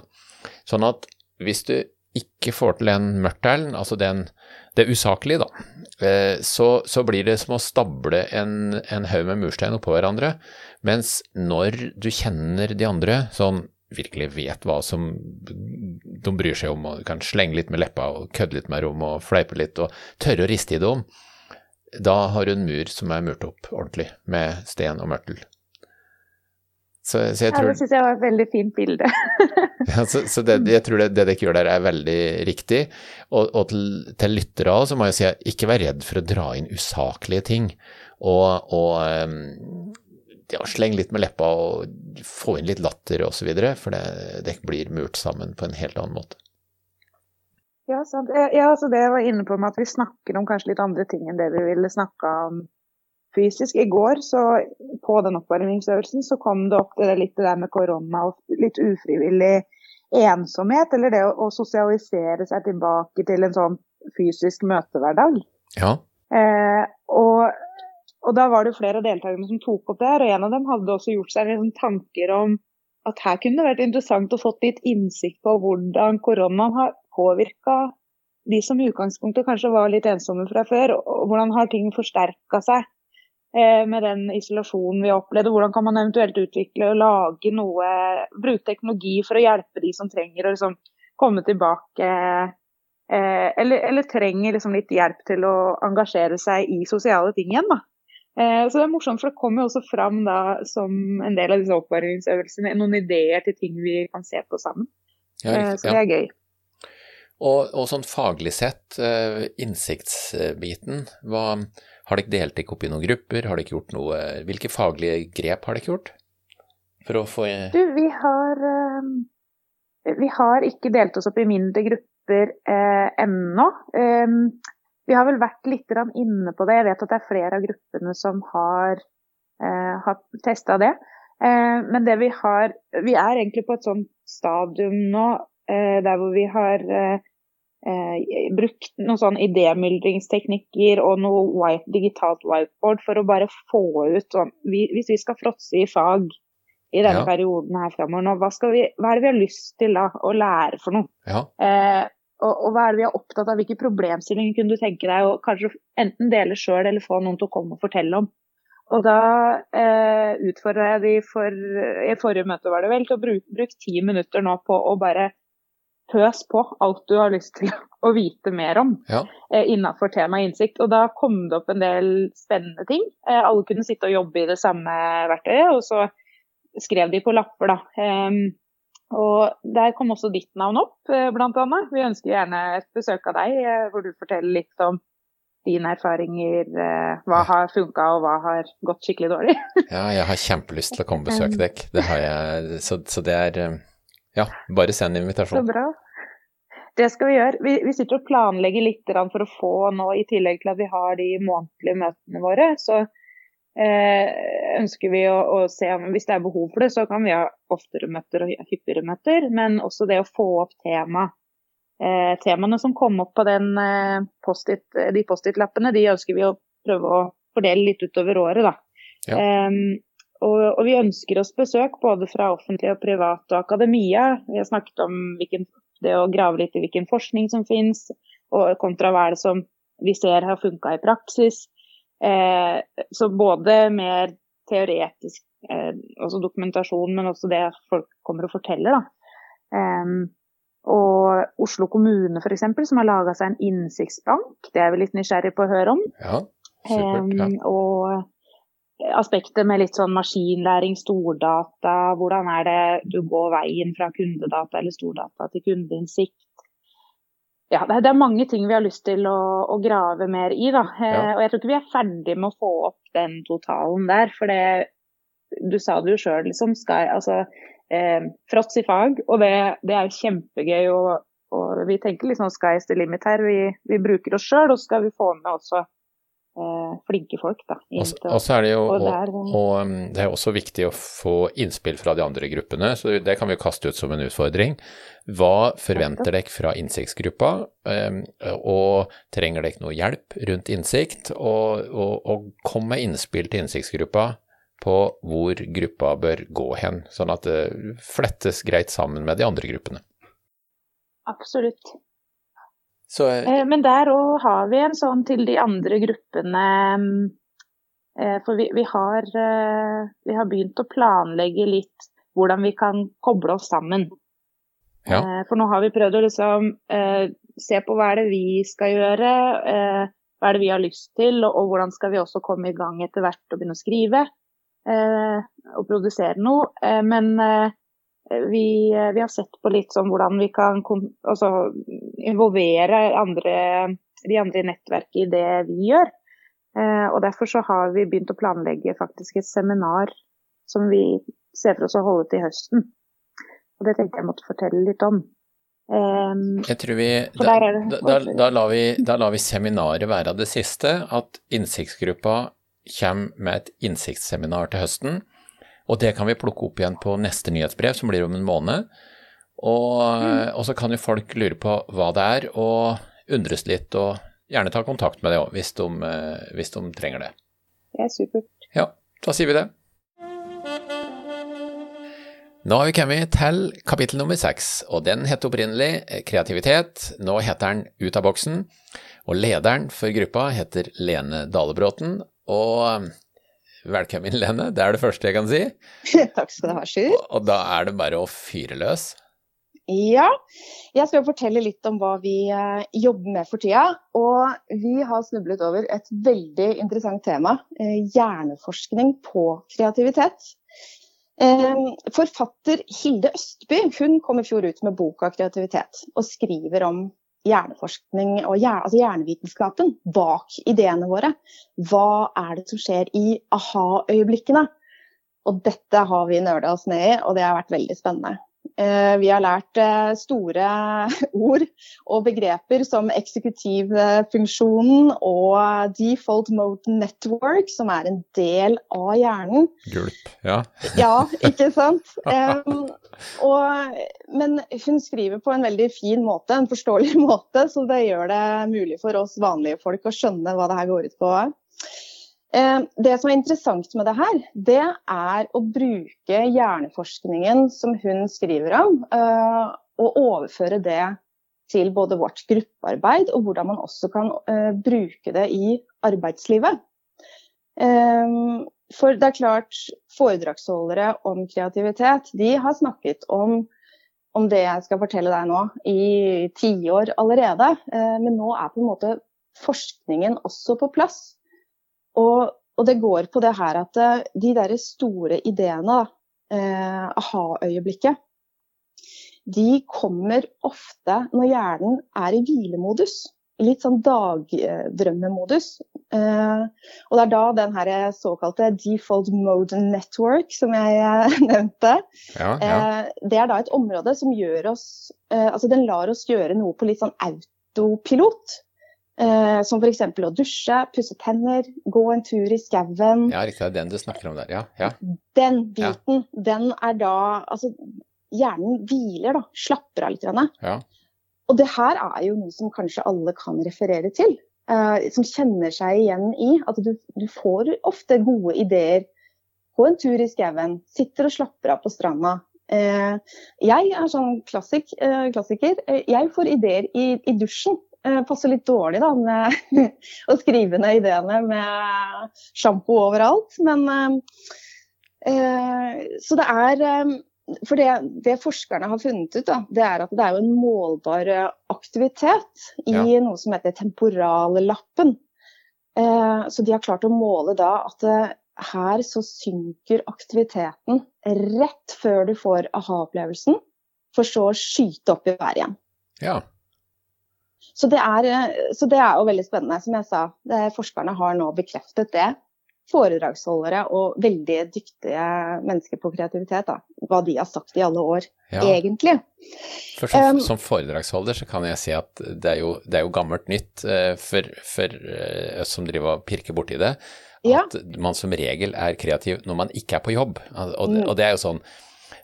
Sånn at hvis du ikke får til den mørtdelen, altså den, det usaklige, da, så, så, blir det som å stable en, en haug med murstein oppå hverandre. Mens når du kjenner de andre, sånn virkelig vet hva som de bryr seg om, og kan slenge litt med leppa og kødde litt med rom og fleipe litt og tørre å riste i dem, da har du en mur som er murt opp ordentlig, med sten og mørtel. Så, så jeg tror, ja, det syns jeg var et veldig fint bilde. ja, så, så det, jeg tror det, det dere gjør der er veldig riktig. Og, og til, til lyttere så må jeg si at ikke vær redd for å dra inn usaklige ting. Og, og um, ja, sleng litt med leppa og få inn litt latter osv., for det, det, blir murt sammen på en helt annen måte. Ja, sant. Ja, altså det jeg var inne på med at vi snakker om kanskje litt andre ting enn det vi ville snakka om fysisk. I går, så på den oppvarmingsøvelsen, så kom det opp det litt det der med korona og litt ufrivillig ensomhet, eller det å, å, sosialisere seg tilbake til en sånn fysisk møtehverdag. Ja. Eh, og, og, da var det flere av deltakerne som tok opp det her, og en av dem hadde også gjort seg liksom tanker om at her kunne det vært interessant å få litt innsikt på hvordan koronaen har påvirka de som i utgangspunktet kanskje var litt ensomme fra før, og hvordan har ting forsterka seg med den isolasjonen vi har opplevd? Hvordan kan man eventuelt utvikle og lage noe, bruke teknologi for å hjelpe de som trenger å liksom komme tilbake eh, eller, eller, trenger liksom litt hjelp til å engasjere seg i sosiale ting igjen. da. Eh, så det er morsomt, for det kommer jo også fram da, som en del av disse oppvarmingsøvelsene noen ideer til ting vi kan se på sammen. Ja, eh, så det er gøy. Og, og, sånn faglig sett, innsiktsbiten, hva, har dere delt dere opp i noen grupper? Har dere gjort noe, hvilke faglige grep har dere gjort? For å få Du, vi har, uh, vi har ikke delt oss opp i mindre grupper eh, ennå. Um, vi har vel vært litt inne på det. Jeg vet at det er flere av gruppene som har, eh, testa det. Eh, men det vi har Vi er egentlig på et sånt stadium nå eh, der hvor vi har eh, brukt noen sånn idémyldringsteknikker og noe white, digitalt whiteboard for å bare få ut sånn Hvis vi skal fråtse i fag i denne ja. perioden her framover nå, hva, vi, hva, er det vi har lyst til da, å lære for noe? Ja. Eh, og, og, hva er det vi er opptatt av? Hvilke problemstillinger kunne du tenke deg å kanskje enten dele sjøl eller få noen til å komme og fortelle om? Og da eh, utfordra jeg de for I forrige møte var det vel, til å bruke, bruke ti minutter nå på å bare pøs på alt du har lyst til å vite mer om ja. eh, innenfor temaet innsikt. Og da kom det opp en del spennende ting. Eh, alle kunne sitte og jobbe i det samme verktøyet, og så skrev de på lapper, da. Eh, og Der kom også ditt navn opp, eh, bl.a. Vi ønsker gjerne et besøk av deg, eh, hvor du forteller litt om dine erfaringer. Hva har funka og hva har gått skikkelig dårlig. ja, jeg har kjempelyst til å komme og besøke dere. Det har jeg, så, så, det er Ja, bare send invitasjon. Så bra. Det skal vi gjøre. Vi, vi sitter og planlegger litt for å få nå, i tillegg til at vi har de månedlige møtene våre, så Eh, ønsker vi å, å, se om hvis det er behov for det, så kan vi ha oftere møter og hyppigere møter. Men også det å få opp tema. Eh, temaene som kom opp på den, eh, post de Post-It-lappene, de ønsker vi å prøve å fordele litt utover året. da. Ja. Um, og, og, vi ønsker oss besøk både fra offentlig og privat og akademia. Vi har snakket om hvilken, det å grave litt i hvilken forskning som finnes, og kontra hva er det som vi ser har funka i praksis. Eh, så både mer teoretisk eh, dokumentasjon, men også det folk kommer og forteller. Eh, og Oslo kommune f.eks., som har laga seg en innsiktsbank. Det er vi litt nysgjerrig på å høre om. Ja, supert, ja. og aspektet med litt sånn maskinlæring, stordata. Hvordan er det du går veien fra kundedata eller stordata til kundeinnsikt? ja, det er mange ting vi har lyst til å, å grave mer i. Da. Eh, ja. Og jeg tror ikke vi er ferdig med å få opp den totalen der. For det, du sa det jo sjøl, liksom. Skal, altså, eh, fråts i fag. Og det, det er kjempegøy. Og, og, vi tenker liksom sky's the limit her. Vi, vi bruker oss sjøl, og skal vi få med også flinke folk. Da, og så er det jo og, der, og, og, det er også viktig å få innspill fra de andre gruppene, så det kan vi kaste ut som en utfordring. Hva forventer dere fra innsiktsgruppa, og trenger dere noe hjelp rundt innsikt? Og, og, og kom med innspill til innsiktsgruppa på hvor gruppa bør gå hen, sånn at det flettes greit sammen med de andre gruppene. Absolutt. Så, eh, Men der òg har vi en sånn til de andre gruppene. Eh, for vi, vi, har, eh, vi, har, begynt å planlegge litt hvordan vi kan koble oss sammen. Ja. For nå har vi prøvd å liksom se på hva er det vi skal gjøre, hva er det vi har lyst til, og, og hvordan skal vi også komme i gang etter hvert og begynne å skrive og produsere noe. Men vi, eh, vi, har sett på litt sånn hvordan vi kan altså, involvere andre, de andre i nettverket i det vi gjør. Eh, og Derfor så har vi begynt å planlegge faktisk et seminar som vi ser for oss å holde til høsten. Og Det tenkte jeg måtte fortelle litt om. Eh, jeg tror vi, da, da, da, da, lar vi, da lar vi seminaret være det siste. At innsiktsgruppa kommer med et innsiktsseminar til høsten. Og det kan vi plukke opp igjen på neste nyhetsbrev, som blir om en måned. Og, og, så kan jo folk lure på hva det er, og undres litt, og gjerne ta kontakt med det òg, hvis, hvis, de trenger det. Det er supert. Ja, da sier vi det. Nå har vi kommet til kapittel nummer seks, og den het opprinnelig Kreativitet. Nå heter den Ut av boksen, og lederen for gruppa heter Lene Dalebråten. Og velkommen, Lene, det er det første jeg kan si. Takk skal du ha, Sjur. Og, da er det bare å fyre løs. Ja, jeg skal fortelle litt om hva vi eh, jobber med for tida. Og vi har snublet over et veldig interessant tema. Eh, hjerneforskning på kreativitet. Ehm, forfatter Hilde Østby hun kom i fjor ut med boka 'Kreativitet' og skriver om hjerneforskning og hjerne, altså hjernevitenskapen bak ideene våre. Hva er det som skjer i aha-øyeblikkene? Og dette har vi nøla oss ned i, og det har vært veldig spennende. Eh, vi har lært eh, store ord og begreper som eksekutivfunksjonen og default mode network, som er en del av hjernen. Gulp, ja. ja, ikke sant. Um, og, men hun skriver på en veldig fin måte, en forståelig måte, så det gjør det mulig for oss vanlige folk å skjønne hva det her går ut på. Eh, det som er interessant med det her, det er å bruke hjerneforskningen som hun skriver om, eh, og overføre det til både vårt gruppearbeid og hvordan man også kan eh, bruke det i arbeidslivet. For det er klart, foredragsholdere om kreativitet, de har snakket om, om det jeg skal fortelle deg nå, i tiår allerede. Men nå er på en måte forskningen også på plass. Og, og, det går på det her at eh, de der store ideene, eh, aha-øyeblikket, de kommer ofte når hjernen er i hvilemodus. Litt sånn dagdrømmemodus. Eh, og det er da den her såkalte default mode network som jeg eh, nevnte, ja, ja. Eh, det er da et område som gjør oss eh, Altså den lar oss gjøre noe på litt sånn autopilot. Eh, som f.eks. å dusje, pusse tenner, gå en tur i skauen. Ja, riktig. Det er den du snakker om der, ja. ja. Den biten, ja. den er da Altså, hjernen hviler, da. Slapper av litt. Ja. Og det her er jo noe som kanskje alle kan referere til. Eh, som kjenner seg igjen i at du, du, får ofte gode ideer på en tur i skauen. Sitter og slapper av på stranda. Eh, jeg er sånn klassik, eh, klassiker. Jeg får ideer i, i dusjen. Eh, passer litt dårlig da, med å skrive ned ideene med sjampo overalt. Men eh, Så det er eh, For det, det, forskerne har funnet ut, da, det er at det er en målbar aktivitet i ja. noe som heter temporallappen. Eh, så de har klart å måle da at her så synker aktiviteten rett før du får aha-opplevelsen, for så å skyte opp i været igjen. Ja. Så det, er, eh, så det, er, jo veldig spennende. Som jeg sa, det, forskerne har nå bekreftet det. Foredragsholdere og veldig dyktige mennesker på kreativitet, da, hva de har sagt i alle år, ja. egentlig. For som, um, som, foredragsholder så kan jeg si at det er jo, det er jo gammelt nytt uh, for, for uh, oss som driver og pirker borti det, at ja. man som regel er kreativ når man ikke er på jobb. Og, og, og det er jo sånn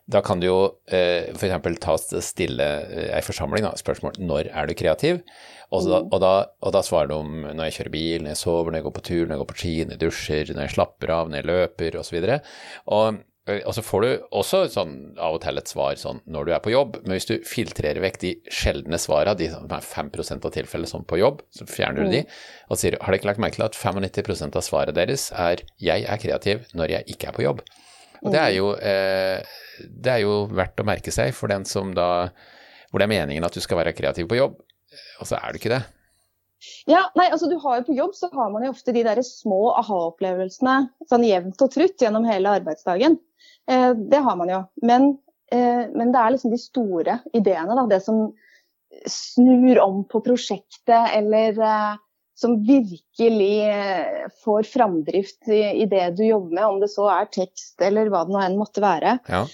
da kan du jo eh, f.eks. ta stille ei eh, forsamling da, spørsmål når er du kreativ? Og, så, og, da, og, da, svarer du om når jeg kjører bil, når jeg sover, når jeg går på tur, når jeg går på ski, når jeg dusjer, når jeg slapper av, når jeg løper osv. Og, eh, og så får du også sånn, av og til et svar sånn når du er på jobb, men hvis du filtrerer vekk de sjeldne svarene, de som er 5 av tilfellet sånn på jobb, så fjerner du de, mm. og sier har dere ikke lagt merke til at 95% av svaret deres er 'jeg er kreativ når jeg ikke er på jobb'. Og det er mm. jo eh, det er jo verdt å merke seg for den som da Hvor det er meningen at du skal være kreativ på jobb, og så er du ikke det. Ja, nei, altså du har jo På jobb så har man jo ofte de der små aha-opplevelsene sånn jevnt og trutt gjennom hele arbeidsdagen. Eh, det har man jo. Men, eh, men, det er liksom de store ideene, da. Det som snur om på prosjektet, eller eh, som virkelig eh, får framdrift i, i, det du jobber med, om det så er tekst eller hva det nå enn måtte være. Ja.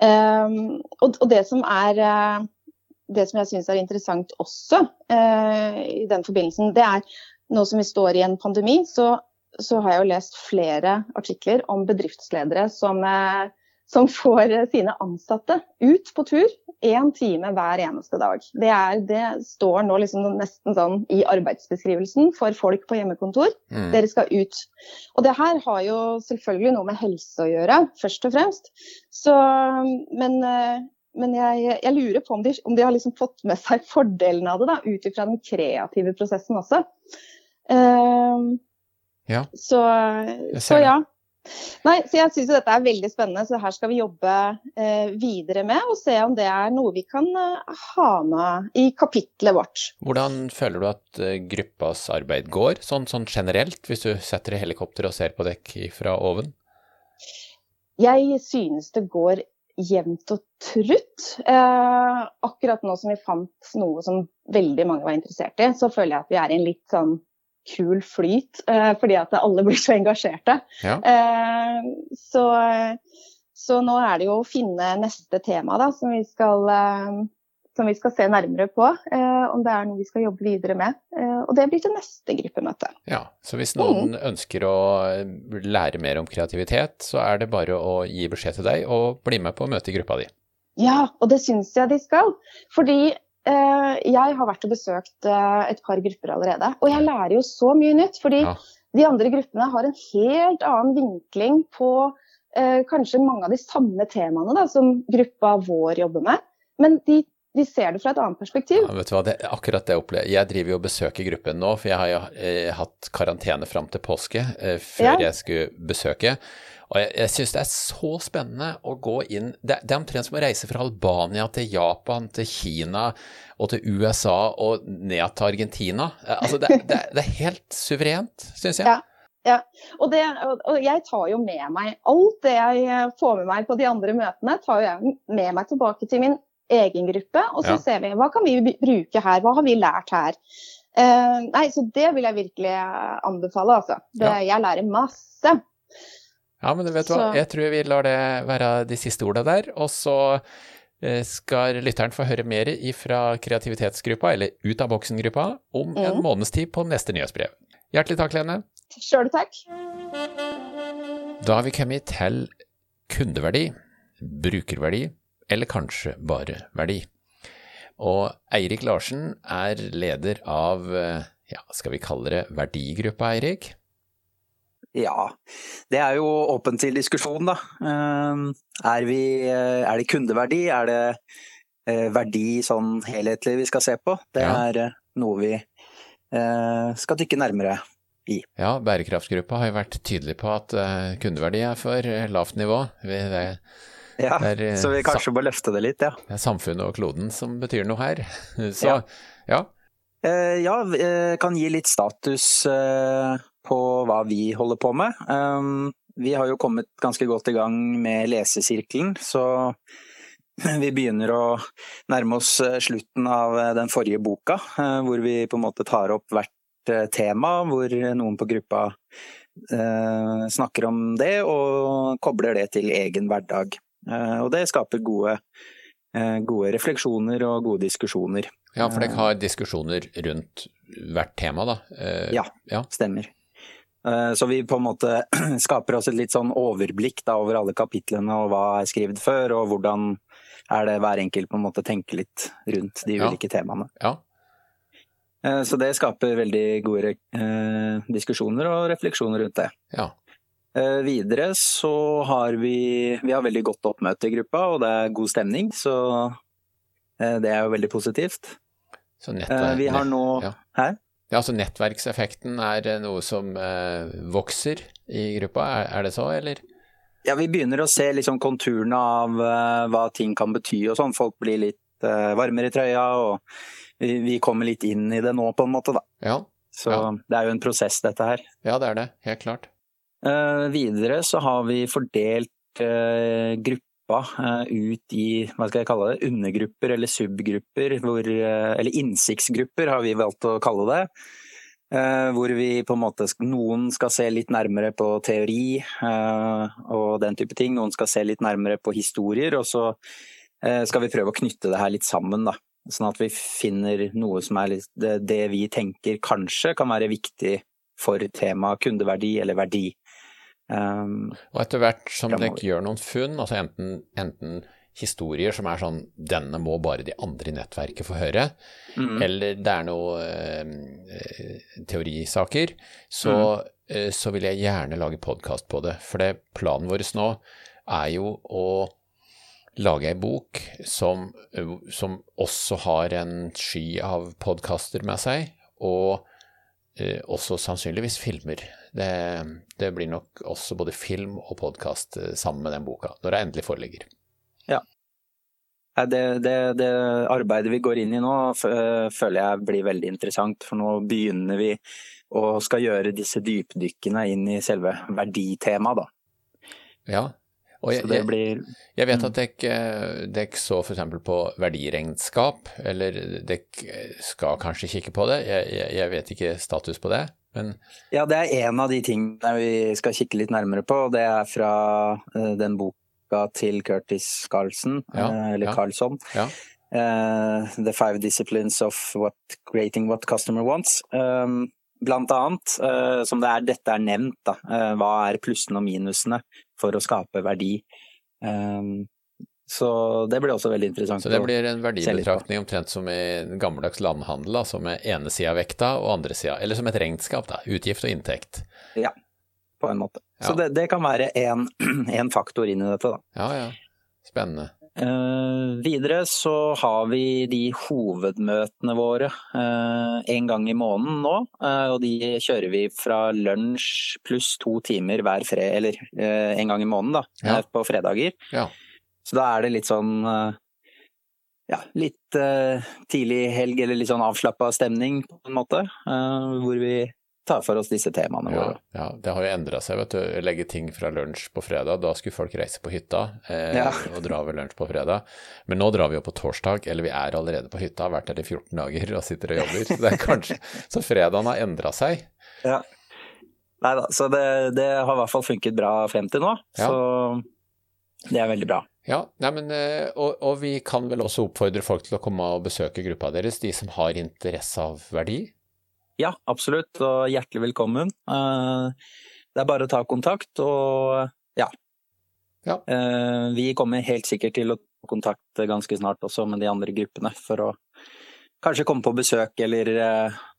Um, og, og, det som er uh, det som jeg syns er interessant også uh, i den forbindelsen, det er nå som vi står i en pandemi, så, så har jeg jo lest flere artikler om bedriftsledere som, uh, som får sine ansatte ut på tur én time hver eneste dag. Det, er, det står nå liksom nesten sånn i arbeidsbeskrivelsen for folk på hjemmekontor. Mm. Dere skal ut. Og det her har jo selvfølgelig noe med helse å gjøre, først og fremst. Så, men, eh, men jeg, jeg, lurer på om de, om de har liksom fått med seg fordelen av det, da, ut ifra den kreative prosessen også. Uh, ja. Så, så ja. Nei, så Jeg syns dette er veldig spennende, så her skal vi jobbe eh, videre med og se om det er noe vi kan eh, ha med i kapitlet vårt. Hvordan føler du at eh, gruppas arbeid går, sånn, sånn, generelt, hvis du setter i helikopter og ser på dekk fra oven? Jeg synes det går jevnt og trutt. Eh, akkurat nå som vi fant noe som veldig mange var interessert i, så føler jeg at vi er i en litt sånn kul flyt, eh, fordi at alle blir så engasjerte. Ja. Eh, så, så, nå er det jo å finne neste tema da, som vi skal, eh, som vi skal se nærmere på. Om det er noe vi skal jobbe videre med. Og det blir til neste gruppemøte. Ja, Så hvis noen mm. ønsker å lære mer om kreativitet, så er det bare å gi beskjed til deg og bli med på å møte i gruppa di. Ja, og det syns jeg de skal. Fordi jeg har vært og besøkt eh, et par grupper allerede, og jeg lærer jo så mye nytt. Fordi ja. de andre gruppene har en helt annen vinkling på eh, kanskje mange av de samme temaene da, som gruppa vår jobber med. Men de, de ser det fra et annet perspektiv. Ja, vet du hva, det, akkurat det opplever Jeg driver jo og besøker gruppen nå, for jeg har jo eh, hatt karantene fram til påske eh, før ja. jeg skulle besøke. Og jeg, jeg syns det er så spennende å gå inn Det, det er omtrent som å reise fra Albania til Japan, til Kina og til USA og ned til Argentina. Eh, altså, det, det, det er helt suverent, syns jeg. Ja. Ja, og, det, og, jeg tar jo med meg alt det jeg får med meg på de andre møtene, tar jeg med meg tilbake til min egen gruppe. Og så ja. ser vi hva kan vi bruke her, hva har vi lært her. Uh, nei, Så det vil jeg virkelig anbefale, altså. Det, ja. Jeg lærer masse. Ja, men vet du hva, jeg tror vi lar det være de siste orda der. Og så eh, skal lytteren få høre mer fra kreativitetsgruppa, eller Ut av boksen-gruppa, om mm. en måneds tid på neste nyhetsbrev. Hjertelig takk, Lene. Sjøl takk. Da har vi kommet til kundeverdi, brukerverdi, eller kanskje bare verdi. Og Eirik Larsen er leder av, eh, ja, skal vi kalle det verdigruppa, Eirik? Ja, det er jo åpent til diskusjon, da. Ehm, er, vi, eh, er det kundeverdi? Er det eh, verdi sånn helhetlig vi skal se på? Det er ja. noe vi skal dykke nærmere i. Ja, bærekraftsgruppa har jo vært tydelig på at kundeverdi er for lavt nivå. Det, ja, er, så vi kanskje må løfte det litt, ja. Det er samfunnet og kloden som betyr noe her. Så ja. ja. Ja, kan gi litt status på hva vi holder på med. Um, vi har jo kommet ganske godt i gang med lesesirkelen, så vi begynner å nærme oss eh, slutten av eh, den forrige boka, eh, hvor vi på en måte tar opp hvert tema, hvor noen på gruppa snakker om det og kobler det til egen hverdag. Og det skaper gode, gode refleksjoner og gode diskusjoner. Ja, for dere har diskusjoner rundt hvert tema, da? Ja, ja. stemmer. Eh, så vi på en måte skaper oss et litt sånn overblikk da, over alle kapitlene og hva er skrevet før, og hvordan er det hver enkelt på en måte tenker litt rundt de ulike temaene. Ja. Eh, så det skaper veldig gode eh, diskusjoner og refleksjoner rundt det. Ja. Videre så har vi Vi har veldig godt oppmøte i gruppa, og det er god stemning, så det er jo veldig positivt. Så nettopp, vi har nå ja. Hæ? Ja, altså nettverkseffekten er eh, noe som eh, vokser i gruppa, er, er, det så, eller? Ja, vi begynner å se liksom konturene av uh, hva ting kan bety og sånn. Folk blir litt uh, varmere i trøya, og vi, vi, kommer litt inn i det nå, på en måte, da. Ja. Så ja. det er jo en prosess, dette her. Ja, det er det. Helt klart. Uh, videre så har vi fordelt grupper gruppa eh, ut i hva skal jeg kalle det, undergrupper eller subgrupper, hvor, eh, eller innsiktsgrupper har vi valgt å kalle det. Eh, hvor vi på en måte, noen skal se litt nærmere på teori og den type ting. Noen skal se litt nærmere på historier, og så skal vi prøve å knytte det her litt sammen. da. Sånn at vi finner noe som er litt, det vi tenker kanskje kan være viktig for temaet kundeverdi eller verdi. Um, og etter hvert som dere gjør noen funn, altså enten, enten, historier som er sånn 'denne må bare de andre i nettverket få høre', Mm. eller det er noen uh, teorisaker, så, eh, så vil jeg gjerne lage podkast på det. For det planen vår nå er jo å lage ei bok som, uh, som også har en sky av podkaster med seg, og eh, også sannsynligvis filmer. Det, det blir nok også både film og podkast sammen med den boka, når det endelig foreligger. Ja. Det, det, det arbeidet vi går inn i nå, føler jeg blir veldig interessant. For nå begynner vi å skal gjøre disse dypdykkene inn i selve verditemaet, da. Ja, og jeg, jeg, blir jeg vet at dere dere så f.eks. på verdiregnskap, eller dere skal kanskje kikke på det, jeg, jeg vet ikke status på det, men Ja, det er en av de tingene vi skal kikke litt nærmere på. Det er fra eh, den boka til Curtis Carlson, Ja, eh, eller ja. Carlson. Ja. Uh, The Five Disciplines of what, Creating What Customer Wants. Um, blant annet, uh, som det er, dette er nevnt, da. Uh, hva er plussene og minusene for å skape verdi? Um, så det blir også veldig interessant. Så det blir en verdibetraktning omtrent som i en gammeldags landhandel, altså med ene sida vekta og andre sida, eller som et regnskap, da, utgift og inntekt. Ja, på en måte. Ja. Så det, det kan være én faktor inn i dette, da. Ja, ja. Spennende. Uh, videre så har vi de hovedmøtene våre eh, en gang i måneden nå. Uh, og de kjører vi fra lunsj pluss to timer hver fred, eller en gang i måneden, da. Ja. på fredager. Ja. Så da er det litt sånn eh, ja, litt eh, tidlig helg eller litt sånn avslappa stemning på en måte. eh, hvor vi tar for oss disse temaene Ja, våre. ja, det har jo endra seg, vet du. Legge ting fra lunsj på fredag. Da skulle folk reise på hytta eh, Ja. og dra over lunsj på fredag. Men nå drar vi jo på torsdag, eller vi er allerede på hytta, har vært der i 14 dager og sitter og jobber. Så, det er kanskje, så fredagen har endra seg. Ja. Nei da, så det, det har i hvert fall funket bra frem til nå. Ja. Så det er veldig bra. Ja, nei, men, eh, og, og vi kan vel også oppfordre folk til å komme og besøke gruppa deres, de som har interesse av verdi. Ja, absolutt, og hjertelig velkommen. Eh, Det er bare å ta kontakt, og ja. Ja. Eh, Vi kommer helt sikkert til å ta kontakt ganske snart også med de andre gruppene, for å kanskje komme på besøk eller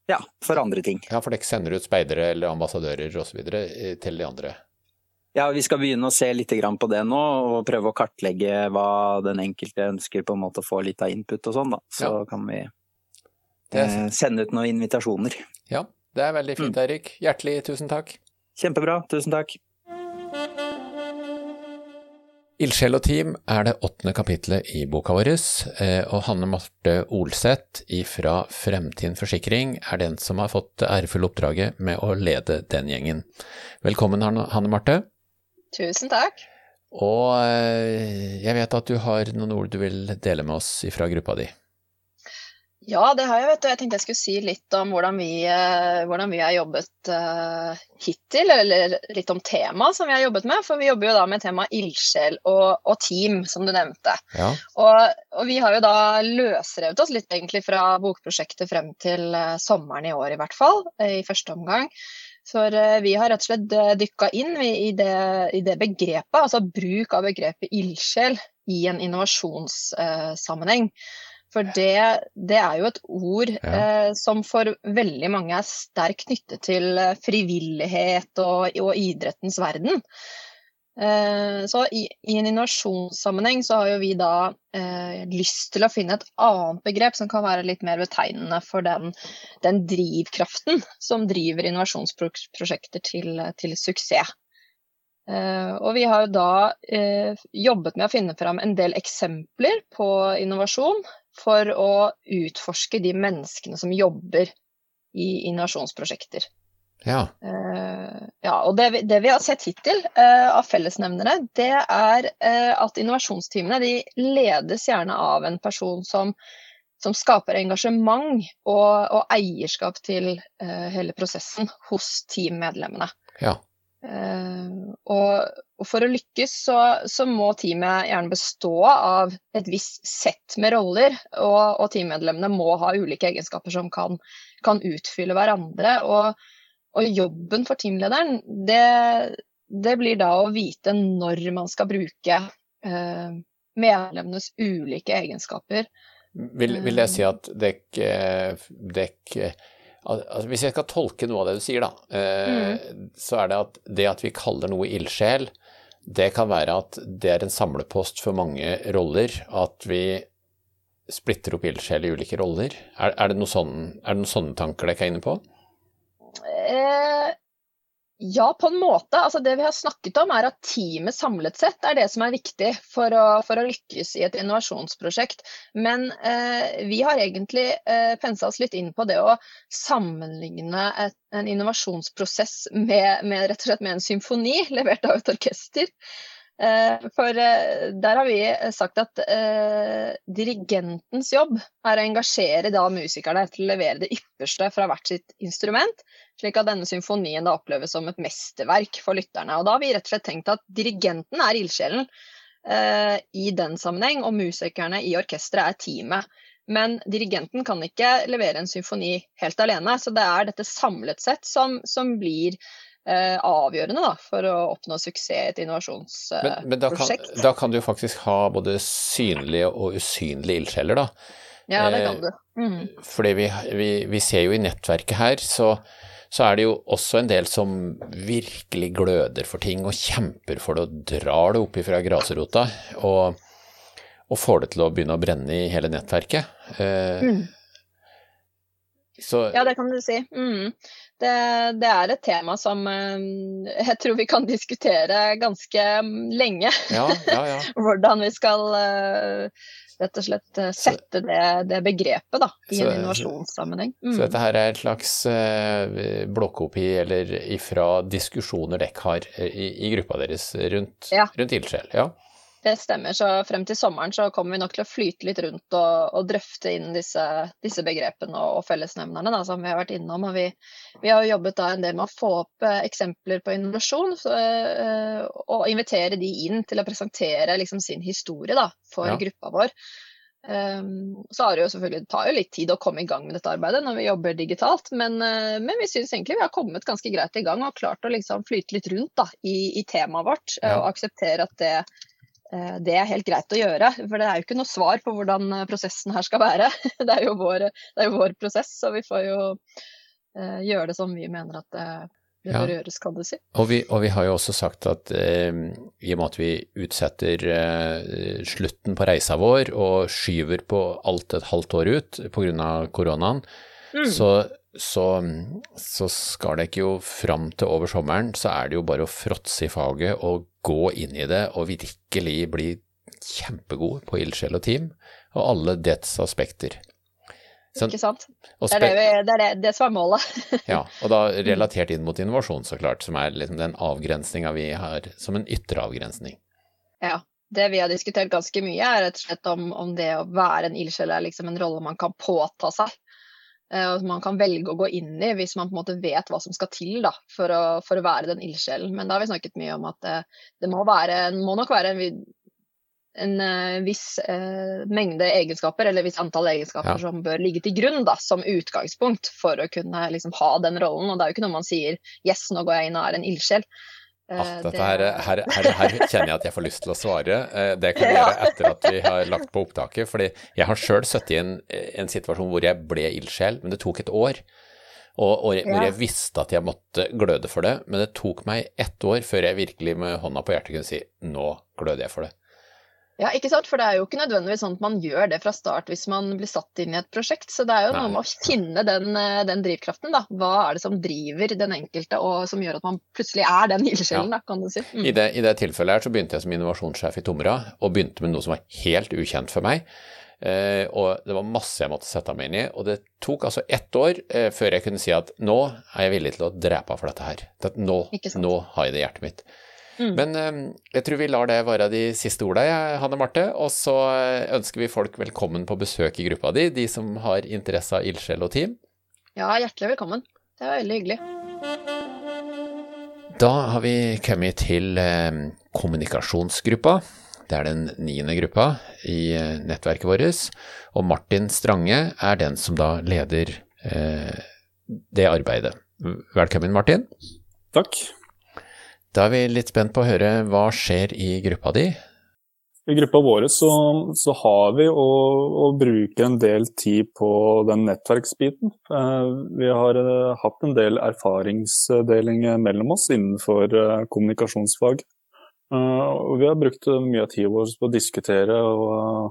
ja, for andre ting. Ja, for dere sender ut speidere eller ambassadører osv. til de andre. Ja, vi skal begynne å se litt på det nå, og prøve å kartlegge hva den enkelte ønsker på en måte å få litt av input og sånn, da. Så Ja. kan vi eh, sende ut noen invitasjoner. Ja, det er veldig fint, Eirik. Hjertelig tusen takk. Kjempebra, tusen takk. Ildsjel og team er det åttende kapitlet i boka vår, eh, og Hanne Marte Olseth fra Fremtiden Forsikring er den som har fått det ærefulle oppdraget med å lede den gjengen. Velkommen, Hanne Marte. Tusen takk. Og eh, jeg vet at du har noen ord du vil dele med oss fra gruppa di. Ja, det har jeg, vet du. Jeg tenkte jeg skulle si litt om hvordan vi, eh, hvordan vi har jobbet eh, hittil, eller litt om temaet som vi har jobbet med. For vi jobber jo da med temaet ildsjel og, og team, som du nevnte. Ja, Og, og vi har jo da løsrevet oss litt egentlig fra bokprosjektet frem til sommeren i år, i hvert fall. I første omgang. For eh, vi har rett og slett eh, dykka inn i, det, i det begrepet, altså bruk av begrepet ildsjel i en innovasjonssammenheng. For det, det er jo et ord Ja. eh, som for veldig mange er sterkt knyttet til eh, frivillighet og, og idrettens verden. Eh, Så i, en innovasjonssammenheng så har jo vi da eh, lyst til å finne et annet begrep som kan være litt mer betegnende for den, den drivkraften som driver innovasjonsprosjekter til, til suksess. Eh, og vi har jo da eh, jobbet med å finne fram en del eksempler på innovasjon for å utforske de menneskene som jobber i innovasjonsprosjekter. Ja, Uh, ja, og det, det vi har sett hittil uh, av fellesnevnere, det er uh, at innovasjonsteamene de ledes gjerne av en person som, som skaper engasjement og, og eierskap til hele prosessen hos teammedlemmene. ja, og, og for å lykkes så, så må teamet gjerne bestå av et visst sett med roller, og, og teammedlemmene må ha ulike egenskaper som kan, kan utfylle hverandre. Og, og jobben for teamlederen, det, det blir da å vite når man skal bruke eh, medlemmenes ulike egenskaper. Vil, vil jeg si at dekk, dekk altså Hvis jeg skal tolke noe av det du sier, da, mm. så er det at det at vi kaller noe ildsjel, det kan være at det er en samlepost for mange roller. At vi splitter opp ildsjel i ulike roller. Er, er, det noe sånne, er det noen sånne tanker dere er inne på? Eh, ja, på en måte. Altså, det vi har snakket om, er at teamet samlet sett er det som er viktig for å, for å lykkes i et innovasjonsprosjekt. Men eh, vi har egentlig eh, pensa oss litt inn på det å sammenligne et, en innovasjonsprosess med, med, rett og slett med en symfoni levert av et orkester. Eh, for eh, der har vi sagt at eh, dirigentens jobb er å engasjere da musikerne til å levere det ypperste fra hvert sitt instrument, slik at denne symfonien da oppleves som et mesterverk for lytterne. Og da har vi rett og slett tenkt at dirigenten er ildsjelen i den sammenheng, og musikerne i orkesteret er teamet. Men dirigenten kan ikke levere en symfoni helt alene, så det er dette samlet sett som, som blir eh, avgjørende da, for å oppnå suksess i et innovasjonsprosjekt. Men, men da, kan, da, kan, du faktisk ha både synlige og usynlige ildsjeler, da. Ja, det kan du. Mm. Fordi vi, vi, vi, ser jo i nettverket her, så, så, er det jo også en del som virkelig gløder for ting og kjemper for det og drar det opp ifra grasrota. Og, og får det til å begynne å brenne i hele nettverket. Eh, mm. Så, ja, det kan du si. Mm det, det, er et tema som eh, jeg tror vi kan diskutere ganske mm, lenge. Ja, ja, ja. Hvordan vi skal eh, rett og slett eh, sette det, det begrepet da, i så, en innovasjonssammenheng. Mm. Så dette her er et slags blåkopi eller ifra diskusjoner dere har i, i, gruppa deres rundt, rundt ildsjel? Ja. Det stemmer. Så frem til sommeren så kommer vi nok til å flyte litt rundt og, og drøfte inn disse, disse begrepene og, og fellesnevnerne da, som vi har vært innom. Og vi, vi har jobbet da en del med å få opp eh, eksempler på innovasjon så, eh, og invitere de inn til å presentere liksom, sin historie da, for ja. gruppa vår. Um, så har det jo selvfølgelig, det tar jo litt tid å komme i gang med dette arbeidet når vi jobber digitalt, men, uh, men vi syns egentlig vi har kommet ganske greit i gang og klart å liksom flyte litt rundt da, i, i temaet vårt. Ja. Og akseptere at det Eh, det er helt greit å gjøre. For det er jo ikke noe svar på hvordan eh, prosessen her skal være. Det er jo vår, er jo vår prosess, så vi får jo uh, gjøre det som vi mener at det, det bør gjøres, kan du si. Og vi, og vi, har jo også sagt at eh, i og med at vi utsetter eh, slutten på reisa vår og skyver på alt et halvt år ut pga. koronaen, mm. så så, så, skal det ikke jo fram til over sommeren, så er det jo bare å fråtse i faget og gå inn i det og virkelig bli kjempegod på ildsjel og team, og alle dets aspekter. Så, ikke sant. Det er det, det, er det, det, som er målet. ja, og da relatert inn mot innovasjon, så klart, som er liksom den avgrensninga vi har som en ytre avgrensning. Ja. Det vi har diskutert ganske mye, er rett og slett om, om det å være en ildsjel er liksom en rolle man kan påta seg. Eh, og man kan velge å gå inn i hvis man på en måte vet hva som skal til da, for, å, for å være den ildsjelen. Men da har vi snakket mye om at det, eh, det må, være, må, nok være en, en uh, viss eh, mengde egenskaper, eller viss antall egenskaper ja. som bør ligge til grunn da, som utgangspunkt for å kunne liksom, ha den rollen. Og det er jo ikke noe man sier 'yes, nå går jeg inn og er en ildsjel'. Ah, dette her, her, her, her, kjenner jeg at jeg får lyst til å svare. Eh, det kan jeg gjøre etter at vi har lagt på opptaket. fordi jeg har sjøl sittet i en, en, situasjon hvor jeg ble ildsjel, men det tok et år. Og, og hvor jeg visste at jeg måtte gløde for det, men det tok meg ett år før jeg virkelig med hånda på hjertet kunne si nå gløder jeg for det. Ja, ikke sant? For det er jo ikke nødvendigvis sånn at man gjør det fra start hvis man blir satt inn i et prosjekt. Så det er jo Nei. noe med å finne den, eh, den, drivkraften. da. Hva er det som driver den enkelte, og som gjør at man plutselig er den ildsjelen, ja. da, kan du si. Mm. I, det, I det tilfellet her så begynte jeg som innovasjonssjef i Tomra, og begynte med noe som var helt ukjent for meg. Eh, og det var masse jeg måtte sette meg inn i. Og det tok altså ett år eh, før jeg kunne si at nå er jeg villig til å drepe for dette her. Nå, nå har jeg det i hjertet mitt. Mm. Men ehm, jeg tror vi lar det være de siste orda, Hanne Marte. Og så eh, ønsker vi folk velkommen på besøk i gruppa di, de som har interesse av ildsjel og team. Ja, hjertelig velkommen. Det var veldig hyggelig. Da har vi kommet til eh, kommunikasjonsgruppa. Det er den niende gruppa i eh, nettverket vårt. Og Martin Strange er den som da leder eh, det arbeidet. Velkommen, Martin. Takk. Da er vi litt spent på å høre hva skjer i gruppa di? I gruppa vår så, så har vi å, å, bruke en del tid på den nettverksbiten. Eh, vi har eh, hatt en del erfaringsdeling mellom oss innenfor eh, kommunikasjonsfag. Og vi har brukt mye av tida vår på å diskutere og,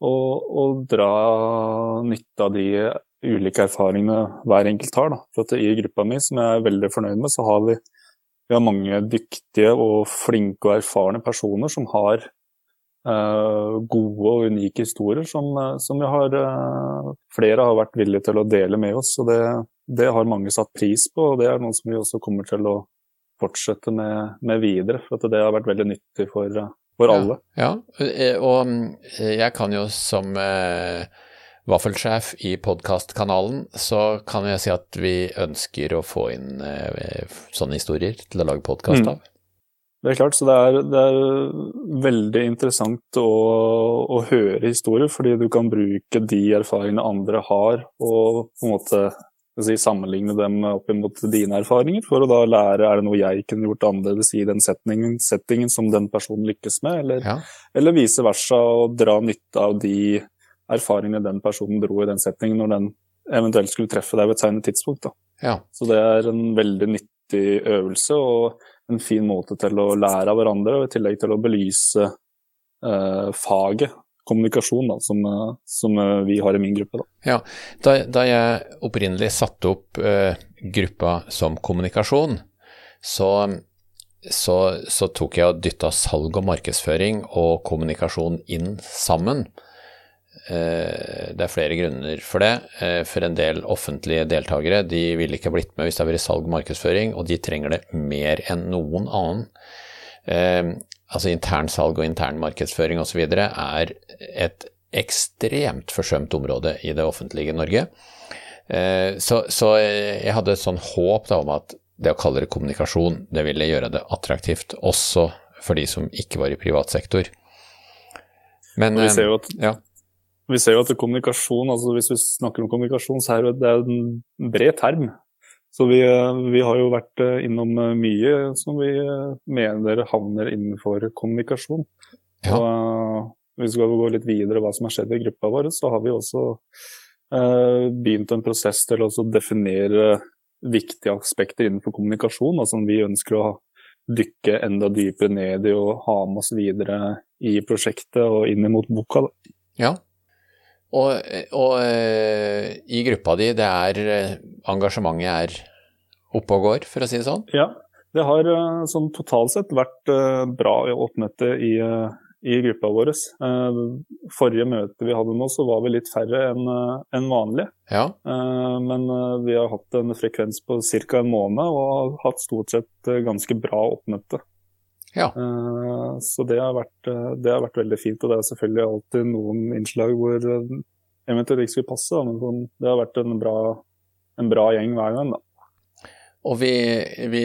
og, og, dra nytte av de ulike erfaringene hver enkelt har. Da. For I gruppa mi, som jeg er veldig fornøyd med, så har vi, vi har mange dyktige og flinke og erfarne personer som har Uh, gode og unike historier som, som vi har, uh, flere har vært villige til å dele med oss. og det, det, har mange satt pris på, og det er noe som vi også kommer til å fortsette med, med videre. For det har vært veldig nyttig for, for alle. Ja, ja, og jeg kan jo som vaffelsjef i podkastkanalen, så kan jeg si at vi ønsker å få inn sånne historier til å lage podkast mm. av. Det er klart, så det er, det er veldig interessant å, å, høre historier, fordi du kan bruke de erfaringene andre har, og på en måte si, sammenligne dem opp mot dine erfaringer, for å da lære er det noe jeg kunne gjort annerledes i den settingen, settingen som den personen lykkes med, eller, ja. eller vice versa, og dra nytte av de erfaringene den personen dro i den setningen, når den eventuelt skulle treffe deg ved et senere tidspunkt. Ja. Så det er en veldig nyttig øvelse. og en fin måte til å lære av hverandre, og i tillegg til å belyse eh, faget kommunikasjon, da, som, eh, som, eh, vi har i min gruppe. Da. Ja, da, da jeg opprinnelig satte opp eh, gruppa som kommunikasjon, så, så, så tok jeg og dytta salg og markedsføring og kommunikasjon inn sammen. Eh, det er flere grunner for det. Eh, for en del offentlige deltakere de ville ikke blitt med hvis det har vært salg og markedsføring, og de trenger det mer enn noen annen. Eh, altså internsalg og intern markedsføring osv. er et ekstremt forsømt område i det offentlige Norge. Så, så jeg hadde et sånn håp da, om at det å kalle det kommunikasjon, det ville gjøre det attraktivt også for de som ikke var i privat sektor. Men, vi ser jo at ja vi ser jo at kommunikasjon, altså hvis vi snakker om kommunikasjon, så er det en bred term. Så vi, vi, har jo vært eh, innom eh, mye som vi eh, mener havner innenfor kommunikasjon. Ja. Og hvis vi skal gå litt videre hva som har skjedd i gruppa vår, så har vi også eh, begynt en prosess til å definere viktige aspekter innenfor kommunikasjon, altså som vi ønsker å dykke enda dypere ned i og ha med oss videre i prosjektet og inn mot boka. Da. Ja, og, og eh, i gruppa di, det er eh, engasjementet er oppe og går, for å si det sånn? Ja, det har eh, sånn totalt sett vært bra oppmøte i, i gruppa vår. Forrige møte vi hadde nå, så var vi litt færre enn en vanlig. Ja. Men vi har hatt en frekvens på ca. en måned og har hatt stort sett ganske bra oppmøte. Ja. Uh, så det har, vært, uh, det har, vært, veldig fint. Og det er selvfølgelig alltid noen innslag hvor uh, eventuelt ikke skulle passe, men sånn, det har vært en bra, en bra gjeng hver gang. da. Og vi, vi,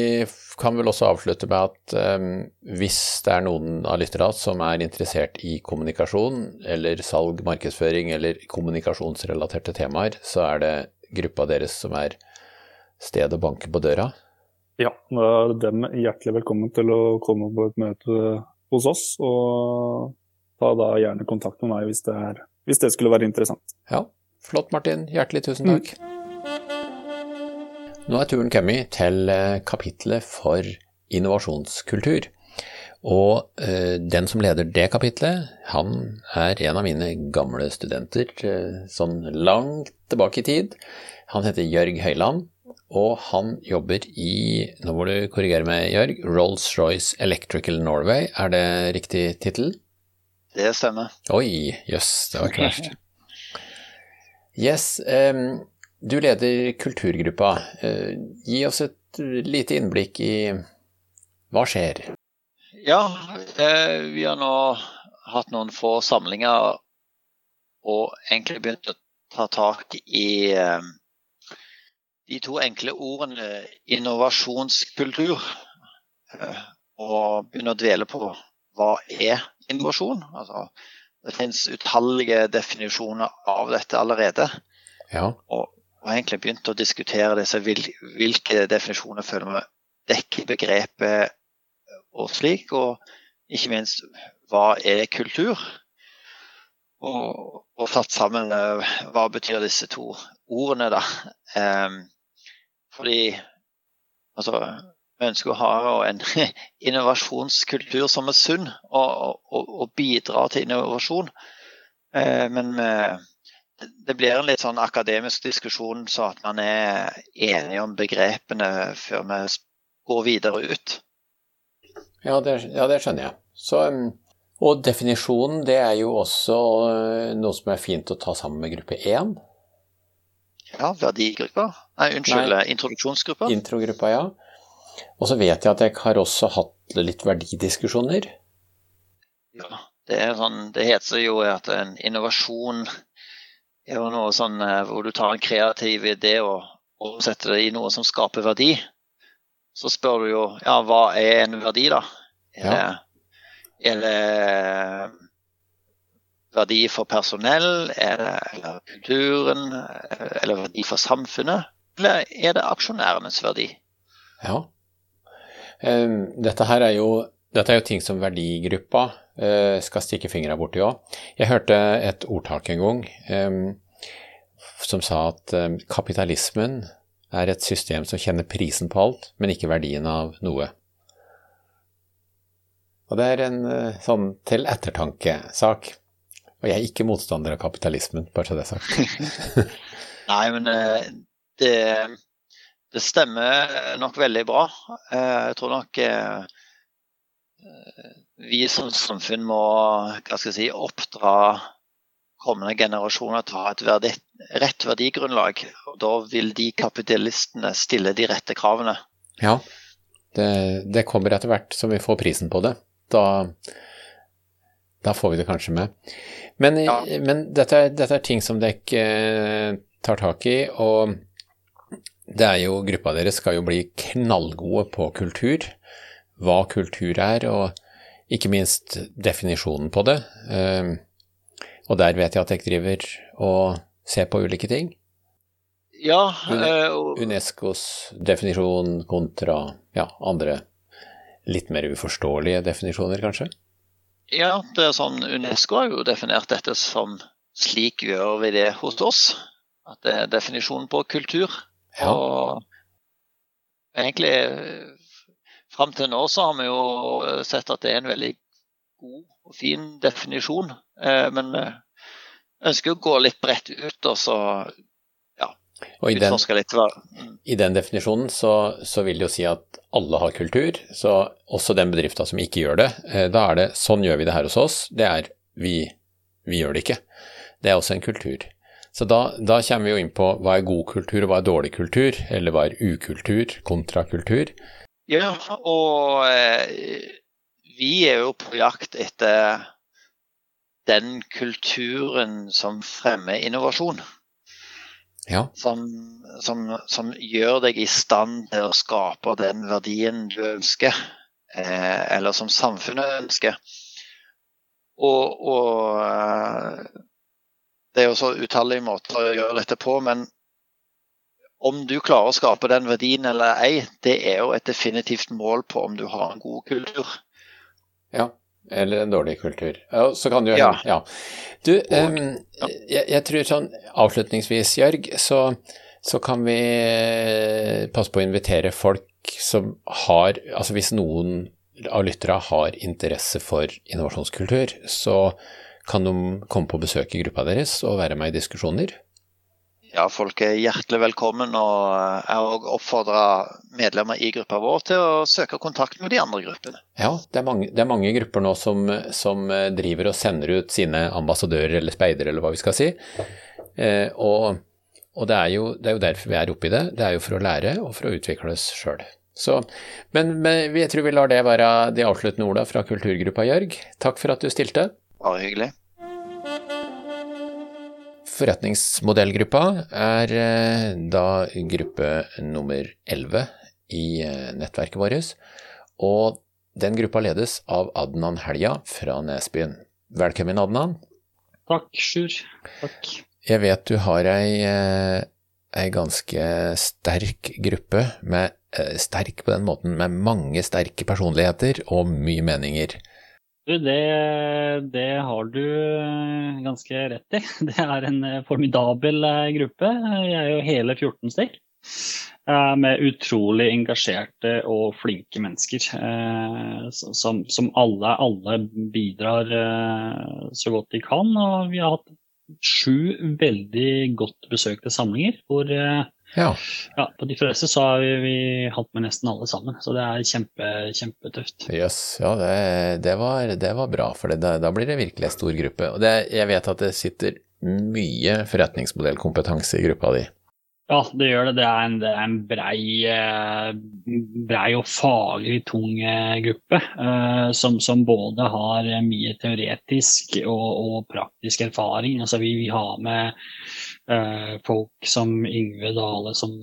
kan vel også avslutte med at um, hvis det er noen av lytterne som er interessert i kommunikasjon, eller salg, markedsføring eller kommunikasjonsrelaterte temaer, så er det gruppa deres som er stedet å banke på døra. Ja, da er dem hjertelig velkommen til å komme på et møte hos oss. Og ta da gjerne kontakt med meg hvis det, er, hvis det skulle være interessant. Ja, flott Martin. Hjertelig tusen takk. Mm. Nå er turen kommet til eh, kapitlet for innovasjonskultur. Og eh, den som leder det kapitlet, han er en av mine gamle studenter, eh, sånn langt tilbake i tid. Han heter Jørg Høyland, og han jobber i, nå må du korrigere meg Jørg, Rolls-Royce Electrical Norway, er det riktig tittel? Det stemmer. Oi, jøss, yes, det var ikke verst. Yes, um, du leder kulturgruppa. Uh, gi oss et lite innblikk i hva skjer? Ja, uh, vi har nå hatt noen få samlinger og egentlig begynt å ta tak i eh, de to enkle ordene innovasjonskultur eh, og begynne å dvele på hva er innovasjon. Altså, det finnes utallige definisjoner av dette allerede. Ja. Og, og egentlig begynt å diskutere disse, hvilke definisjoner føler vi dekker begrepet og slik. Og ikke minst hva er kultur? Og, og satt sammen eh, hva betyr disse to ordene, da. Um, fordi altså, vi ønsker å ha en innovasjonskultur som er sunn, og, og, og bidra til innovasjon. Uh, men det blir en litt sånn akademisk diskusjon, så at man er enige om begrepene før vi går videre ut. Ja, det, ja, det skjønner jeg. Så, um, og definisjonen, det er jo også noe som er fint å ta sammen med gruppe 1. Ja, verdigruppa. Nei, unnskyld, Nei, introduksjonsgruppa. Introgruppa, ja. Og så vet jeg at jeg har også hatt litt verdidiskusjoner. Ja, det, sånn, det heter jo at en innovasjon er jo noe sånn eh, hvor du tar en kreativ idé og omsetter det i noe som skaper verdi. Så spør du jo ja, hva er en verdi, da? Er, ja. det, er det verdi for personell, er eller kulturen, eller verdi for samfunnet? Eller er det aksjonærenes verdi? Ja. Dette her er jo, dette er jo ting som verdigruppa Eh, skal stikke fingra borti òg. Jeg hørte et ordtak en gang som sa at kapitalismen er et system som kjenner prisen på alt, men ikke verdien av noe. Og det er en eh, sånn til ettertanke-sak. Og jeg er ikke motstander av kapitalismen, bare så det er sagt. Nei, men eh, det, det, stemmer nok veldig bra. Jeg tror nok vi som samfunn må hva skal jeg si, oppdra kommende generasjoner til å ha et verdi, rett verdigrunnlag. og Da vil de kapitalistene stille de rette kravene. Ja, det, det kommer etter hvert som vi får prisen på det. Da, da får vi det kanskje med. Men, ja. men dette, dette, er ting som dere eh, tar tak i, og det er jo, gruppa deres skal jo bli knallgode på kultur. Hva kultur er, og ikke minst definisjonen på det. Ehm, og der vet jeg at dere driver og ser på ulike ting. Ja. Uh, Unescos definisjon kontra ja, andre litt mer uforståelige definisjoner, kanskje? Ja, det er sånn Unesco har jo definert dette som slik gjør vi det hos oss. At det er definisjonen på kultur. Ja. Og egentlig Fram til nå så har vi jo sett at det er en veldig god og fin definisjon. Eh, men vi eh, ønsker å gå litt bredt ut og så og i den, litt. Mm. I den definisjonen så, så, vil det jo si at alle har kultur, så også den bedrifta som ikke gjør det. Da er det sånn gjør vi det her hos oss. Det er vi, vi gjør det ikke. Det er også en kultur. Så da, da, kommer vi jo inn på hva er god kultur og hva er dårlig kultur, eller hva er ukultur kontra kultur. Ja, og eh, vi er jo på jakt etter den kulturen som fremmer innovasjon. Ja. Som, som, som, gjør deg i stand til å skape den verdien du ønsker, eh, eller som samfunnet ønsker. Og, og eh, det er jo så utallige måter å gjøre dette på, men om du klarer å skape den verdien eller ei, det er jo et definitivt mål på om du har en god kultur. Ja, eller en dårlig kultur. Så kan du ja. ja. Du, um, jeg, jeg, tror sånn avslutningsvis, Jørg, så, så, kan vi eh, passe på å invitere folk som har Altså hvis noen av lytterne har interesse for innovasjonskultur, så kan de komme på besøk i gruppa deres og være med i diskusjoner. Ja, folk er hjertelig velkommen. Og jeg har òg oppfordrer medlemmer i gruppa vår til å søke kontakt med de andre gruppene. Ja, det er mange, det er mange grupper nå som, som, driver og sender ut sine ambassadører eller speidere, eller hva vi skal si. Eh, og, og det, er jo, det, er jo, derfor vi er oppe i det. Det er jo for å lære og for å utvikle oss sjøl. Men, men jeg tror vi lar det være de avsluttende orda fra kulturgruppa, Jørg. Takk for at du stilte. Bare hyggelig. Forretningsmodellgruppa er eh, da gruppe nummer 11 i eh, nettverket vårt, og den gruppa ledes av Adnan Helja fra Nesbyen. Velkommen, Adnan. Takk, Sjur. Takk. Jeg vet du har ei, eh, ei ganske sterk gruppe, med, sterk på den måten, med mange sterke personligheter og mye meninger. Det, det har du eh, ganske rett i. Det er en eh, formidabel eh, gruppe. Jeg er jo hele 14 stykk. Med utrolig engasjerte og flinke mennesker. Som, som alle, alle, bidrar så godt de kan. Og vi har hatt sju veldig godt besøkte samlinger hvor ja. ja. På de fleste så har vi, vi, hatt med nesten alle sammen, så det er kjempe, kjempetøft. Jøss, yes, ja det, det, var, det, var, bra, for da, da, blir det virkelig en stor gruppe. Og jeg vet at det sitter mye forretningsmodellkompetanse i gruppa di. Ja, det gjør det. Det er en, det er en brei, eh, brei, og faglig tung eh, gruppe. Uh, som, som, både har mye teoretisk og, og praktisk erfaring. Altså, vi, vi har med folk som Yngve Dale, som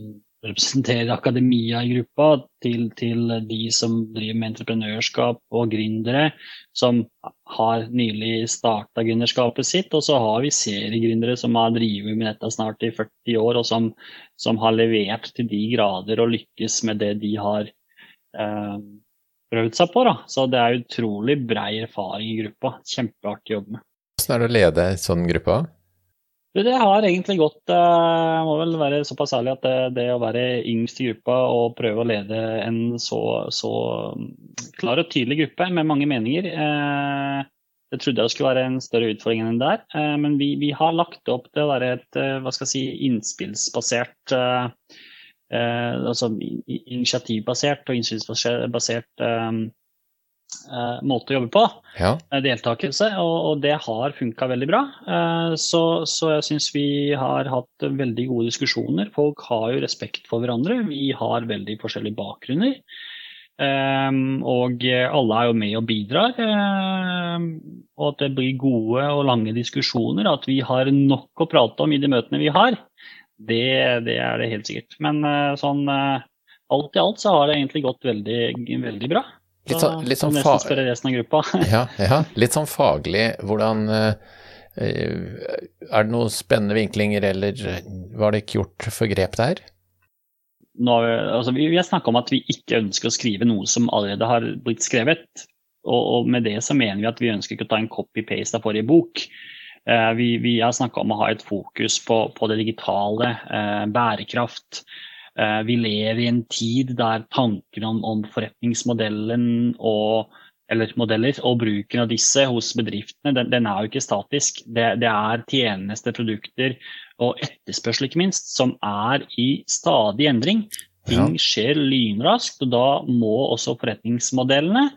representerer akademia i gruppa, til, til, de som driver med entreprenørskap og gründere, som har nylig starta gründerskapet sitt. Og så har vi seriegründere som har drevet med dette snart i 40 år, og som, som har levert til de grader og lykkes med det de har eh, prøvd seg på. Da. Så det er utrolig brei erfaring i gruppa. Kjempeartig å jobbe med. Hvordan er det å lede en sånn gruppe? Det har egentlig gått Jeg må vel være såpass ærlig at det, det, å være yngst i gruppa og prøve å lede en så, så klar og tydelig gruppe med mange meninger eh, Det trodde jeg skulle være en større utfordring enn der. Eh, men vi, vi, har lagt opp til å være et eh, hva skal jeg si, innspillsbasert Altså initiativbasert og innspillsbasert uh, måte å jobbe på. Ja. Deltakelse, og, og, det har funka veldig bra. Uh, så, så, jeg syns vi har hatt veldig gode diskusjoner. Folk har jo respekt for hverandre. Vi har veldig forskjellige bakgrunner. Og alle er jo med og bidrar. Og at det blir gode og lange diskusjoner. At vi har nok å prate om i de møtene vi har, det, det er det helt sikkert. Men sånn alt i alt så har det egentlig gått veldig, veldig bra. Litt, så, litt sånn, fa ja, ja, litt sånn faglig, hvordan uh, Er det noen spennende vinklinger, eller var det ikke gjort for grep der? Nå, altså, vi, vi har snakka om at vi ikke ønsker å skrive noe som allerede har blitt skrevet. Og, og med det så mener vi at vi ønsker ikke å ta en copy-paste av forrige bok. Eh, vi, vi, har snakka om å ha et fokus på, på det digitale, eh, bærekraft. Eh, vi lever i en tid der tanken om, om forretningsmodellen og, eller modeller og bruken av disse hos bedriftene, den, den er jo ikke statisk. Det, det, er tjenester, produkter og etterspørsel, ikke minst, som er i stadig endring. Ting skjer lynraskt, og da må også forretningsmodellene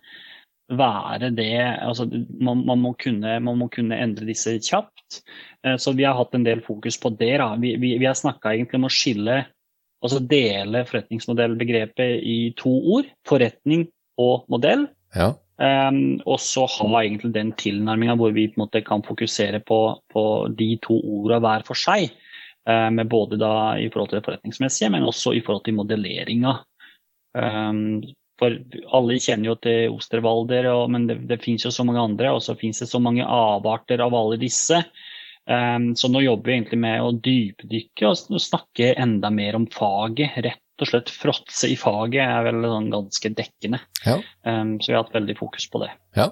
være det altså man, man, må kunne, man, må kunne, endre disse kjapt. Eh, så vi har hatt en del fokus på det. Da. Vi, vi, vi har snakka om å skille Altså dele forretningsmodellbegrepet i to ord. Forretning og modell. Ja. Um, og så ha egentlig den tilnærminga hvor vi på en måte kan fokusere på, på de to ordene hver for seg. Um, både da i forhold til det forretningsmessige, men også i forhold til modelleringa. Um, for alle kjenner jo til Osterwalder, og, men det, det finnes jo så mange andre. Og så finnes det så mange avarter av alle disse. Um, så nå jobber vi egentlig med å dypdykke og snakke enda mer om faget. Rett og slett fråtse i faget er vel sånn ganske dekkende. Ja. Um, så vi har hatt veldig fokus på det. Ja.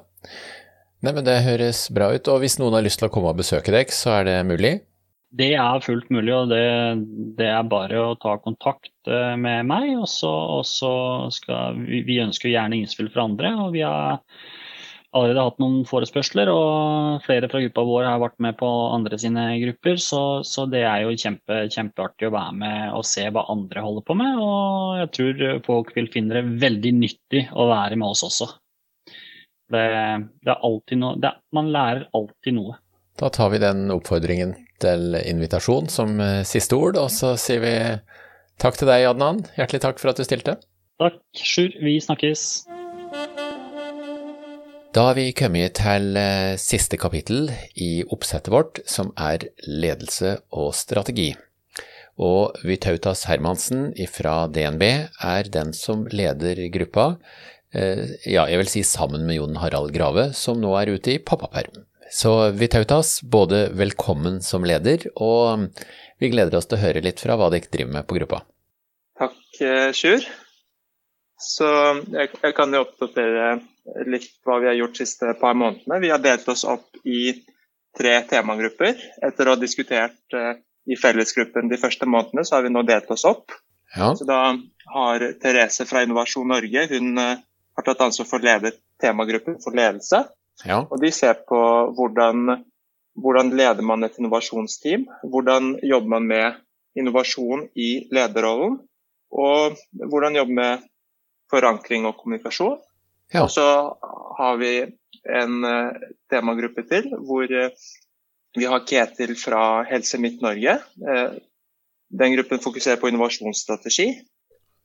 Nei, men Det høres bra ut. Og hvis noen har lyst til å komme og besøke deg, så er det mulig? Det er fullt mulig, og det, det er bare å ta kontakt eh, med meg. Og så skal vi, vi ønsker gjerne innspill fra andre. og vi har allerede hatt noen forespørsler, og flere fra gruppa vår har vært med på andre sine grupper. Så, så det er jo kjempe, kjempeartig å være med og se hva andre holder på med. Og jeg tror folk vil finne det veldig nyttig å være med oss også. Det, det er alltid noe det, Man lærer alltid noe. Da tar vi den oppfordringen til invitasjon som eh, siste ord, og så sier vi takk til deg, Adnan. Hjertelig takk for at du stilte. Takk, Sjur. Vi snakkes. Da har vi kommet til eh, siste kapittel i oppsettet vårt, som er ledelse og strategi. Og Vytautas Hermansen fra DNB er den som leder gruppa, eh, ja, jeg vil si sammen med Jon Harald Grave, som nå er ute i pappaperm. Så Vytautas, både velkommen som leder, og vi gleder oss til å høre litt fra hva dere driver med på gruppa. Takk, eh, Sjur. Så jeg, jeg kan jo oppdatere litt hva vi har gjort de siste par månedene. Vi har delt oss opp i tre temagrupper. Etter å ha diskutert eh, i fellesgruppen de første månedene, så har vi nå delt oss opp. Ja. Så da har Therese fra Innovasjon Norge hun eh, har tatt ansvar for å lede temagruppen for ledelse. Ja. Og de ser på hvordan, hvordan leder man et innovasjonsteam. Hvordan jobber man med innovasjon i lederrollen. Og hvordan jobbe med forankring og kommunikasjon. Ja. Og så har vi en uh, temagruppe til hvor uh, vi har Ketil fra Helse Midt-Norge. Uh, den gruppen fokuserer på innovasjonsstrategi.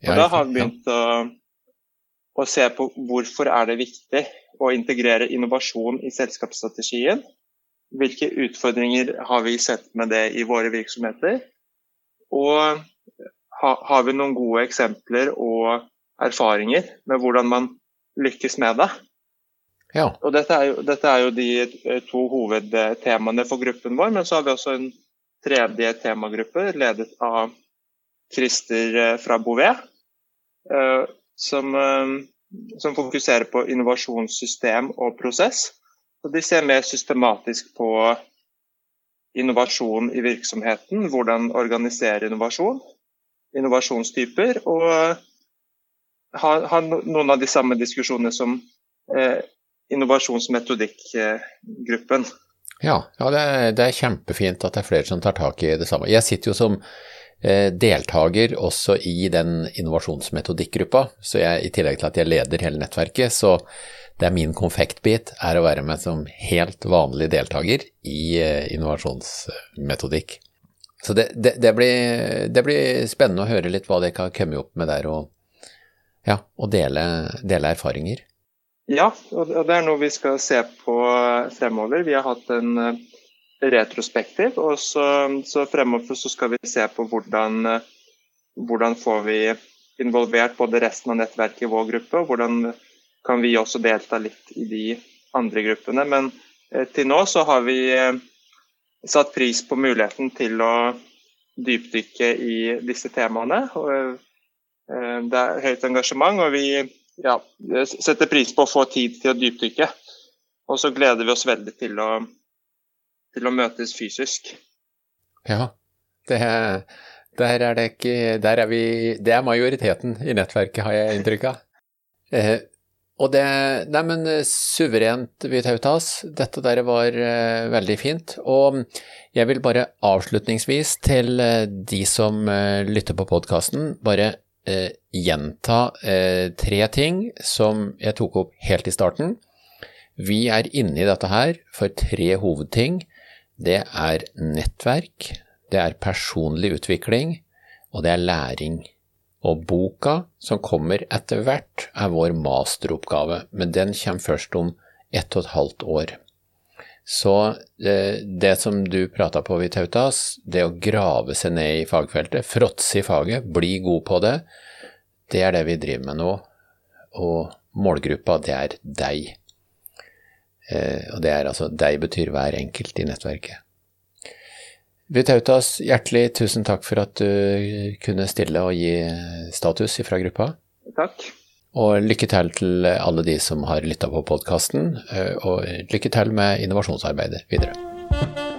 Og Ja, da har vi begynt å, å se på hvorfor er det viktig å integrere innovasjon i selskapsstrategien. Hvilke utfordringer har vi sett med det i våre virksomheter? Og ha, har vi noen gode eksempler og erfaringer med hvordan man lykkes med det? Ja. Og dette er jo, dette er jo de eh, to hovedtemaene for gruppen vår, men så har vi også en tredje temagruppe ledet av Christer eh, fra Bouvet, eh, som, som fokuserer på innovasjonssystem og prosess. Og de ser mer systematisk på innovasjon i virksomheten, hvordan organisere innovasjon, innovasjonstyper, og har, har noen av de samme diskusjonene som eh, innovasjonsmetodikkgruppen. Ja, ja det, er, det er kjempefint at det er flere som tar tak i det samme. Jeg sitter jo som eh, deltaker også i den innovasjonsmetodikkgruppa, så jeg, i tillegg til at jeg leder hele nettverket, så det er min konfektbit er å være med som helt vanlig deltaker i eh, innovasjonsmetodikk. Så det, det, blir, det blir spennende å høre litt hva dere har kommet opp med der, og, ja, og dele, dele erfaringer. Ja, og det er noe vi skal se på fremover. Vi har hatt en eh, retrospektiv, og så, så fremover så skal vi se på hvordan, eh, hvordan får vi involvert både resten av nettverket i vår gruppe, og hvordan kan vi også delta litt i de andre gruppene. Men eh, til nå så har vi satt pris på muligheten til å dypdykke i disse temaene. Og, det er høyt engasjement, og vi ja, setter pris på å få tid til å dypdykke. Og så gleder vi oss veldig til å, til å møtes fysisk. Ja, det, der er det ikke er vi Det er majoriteten i nettverket, har jeg inntrykk av. Eh, og det Nei, men eh, suverent, Vitautas. Dette der var eh, veldig fint. Og jeg vil bare avslutningsvis til eh, de som eh, lytter på podkasten, bare eh, gjenta eh, tre ting som jeg tok opp helt i starten. Vi er inne i dette her for tre hovedting. Det er nettverk, det er personlig utvikling, og det er læring. Og boka som kommer etter hvert, er vår masteroppgave, men den kommer først om ett og et halvt år. Så eh, det som du prata på, Vitautas, det å grave seg ned i fagfeltet, fråtse i faget, bli god på det, det er det vi driver med nå. Og målgruppa, det er deg. Eh, og det er altså deg betyr hver enkelt i nettverket. Vitautas, hjertelig tusen takk for at du kunne stille og gi status fra gruppa. Takk. Og lykke til til alle de som har lytta på podkasten, og lykke til med innovasjonsarbeidet videre.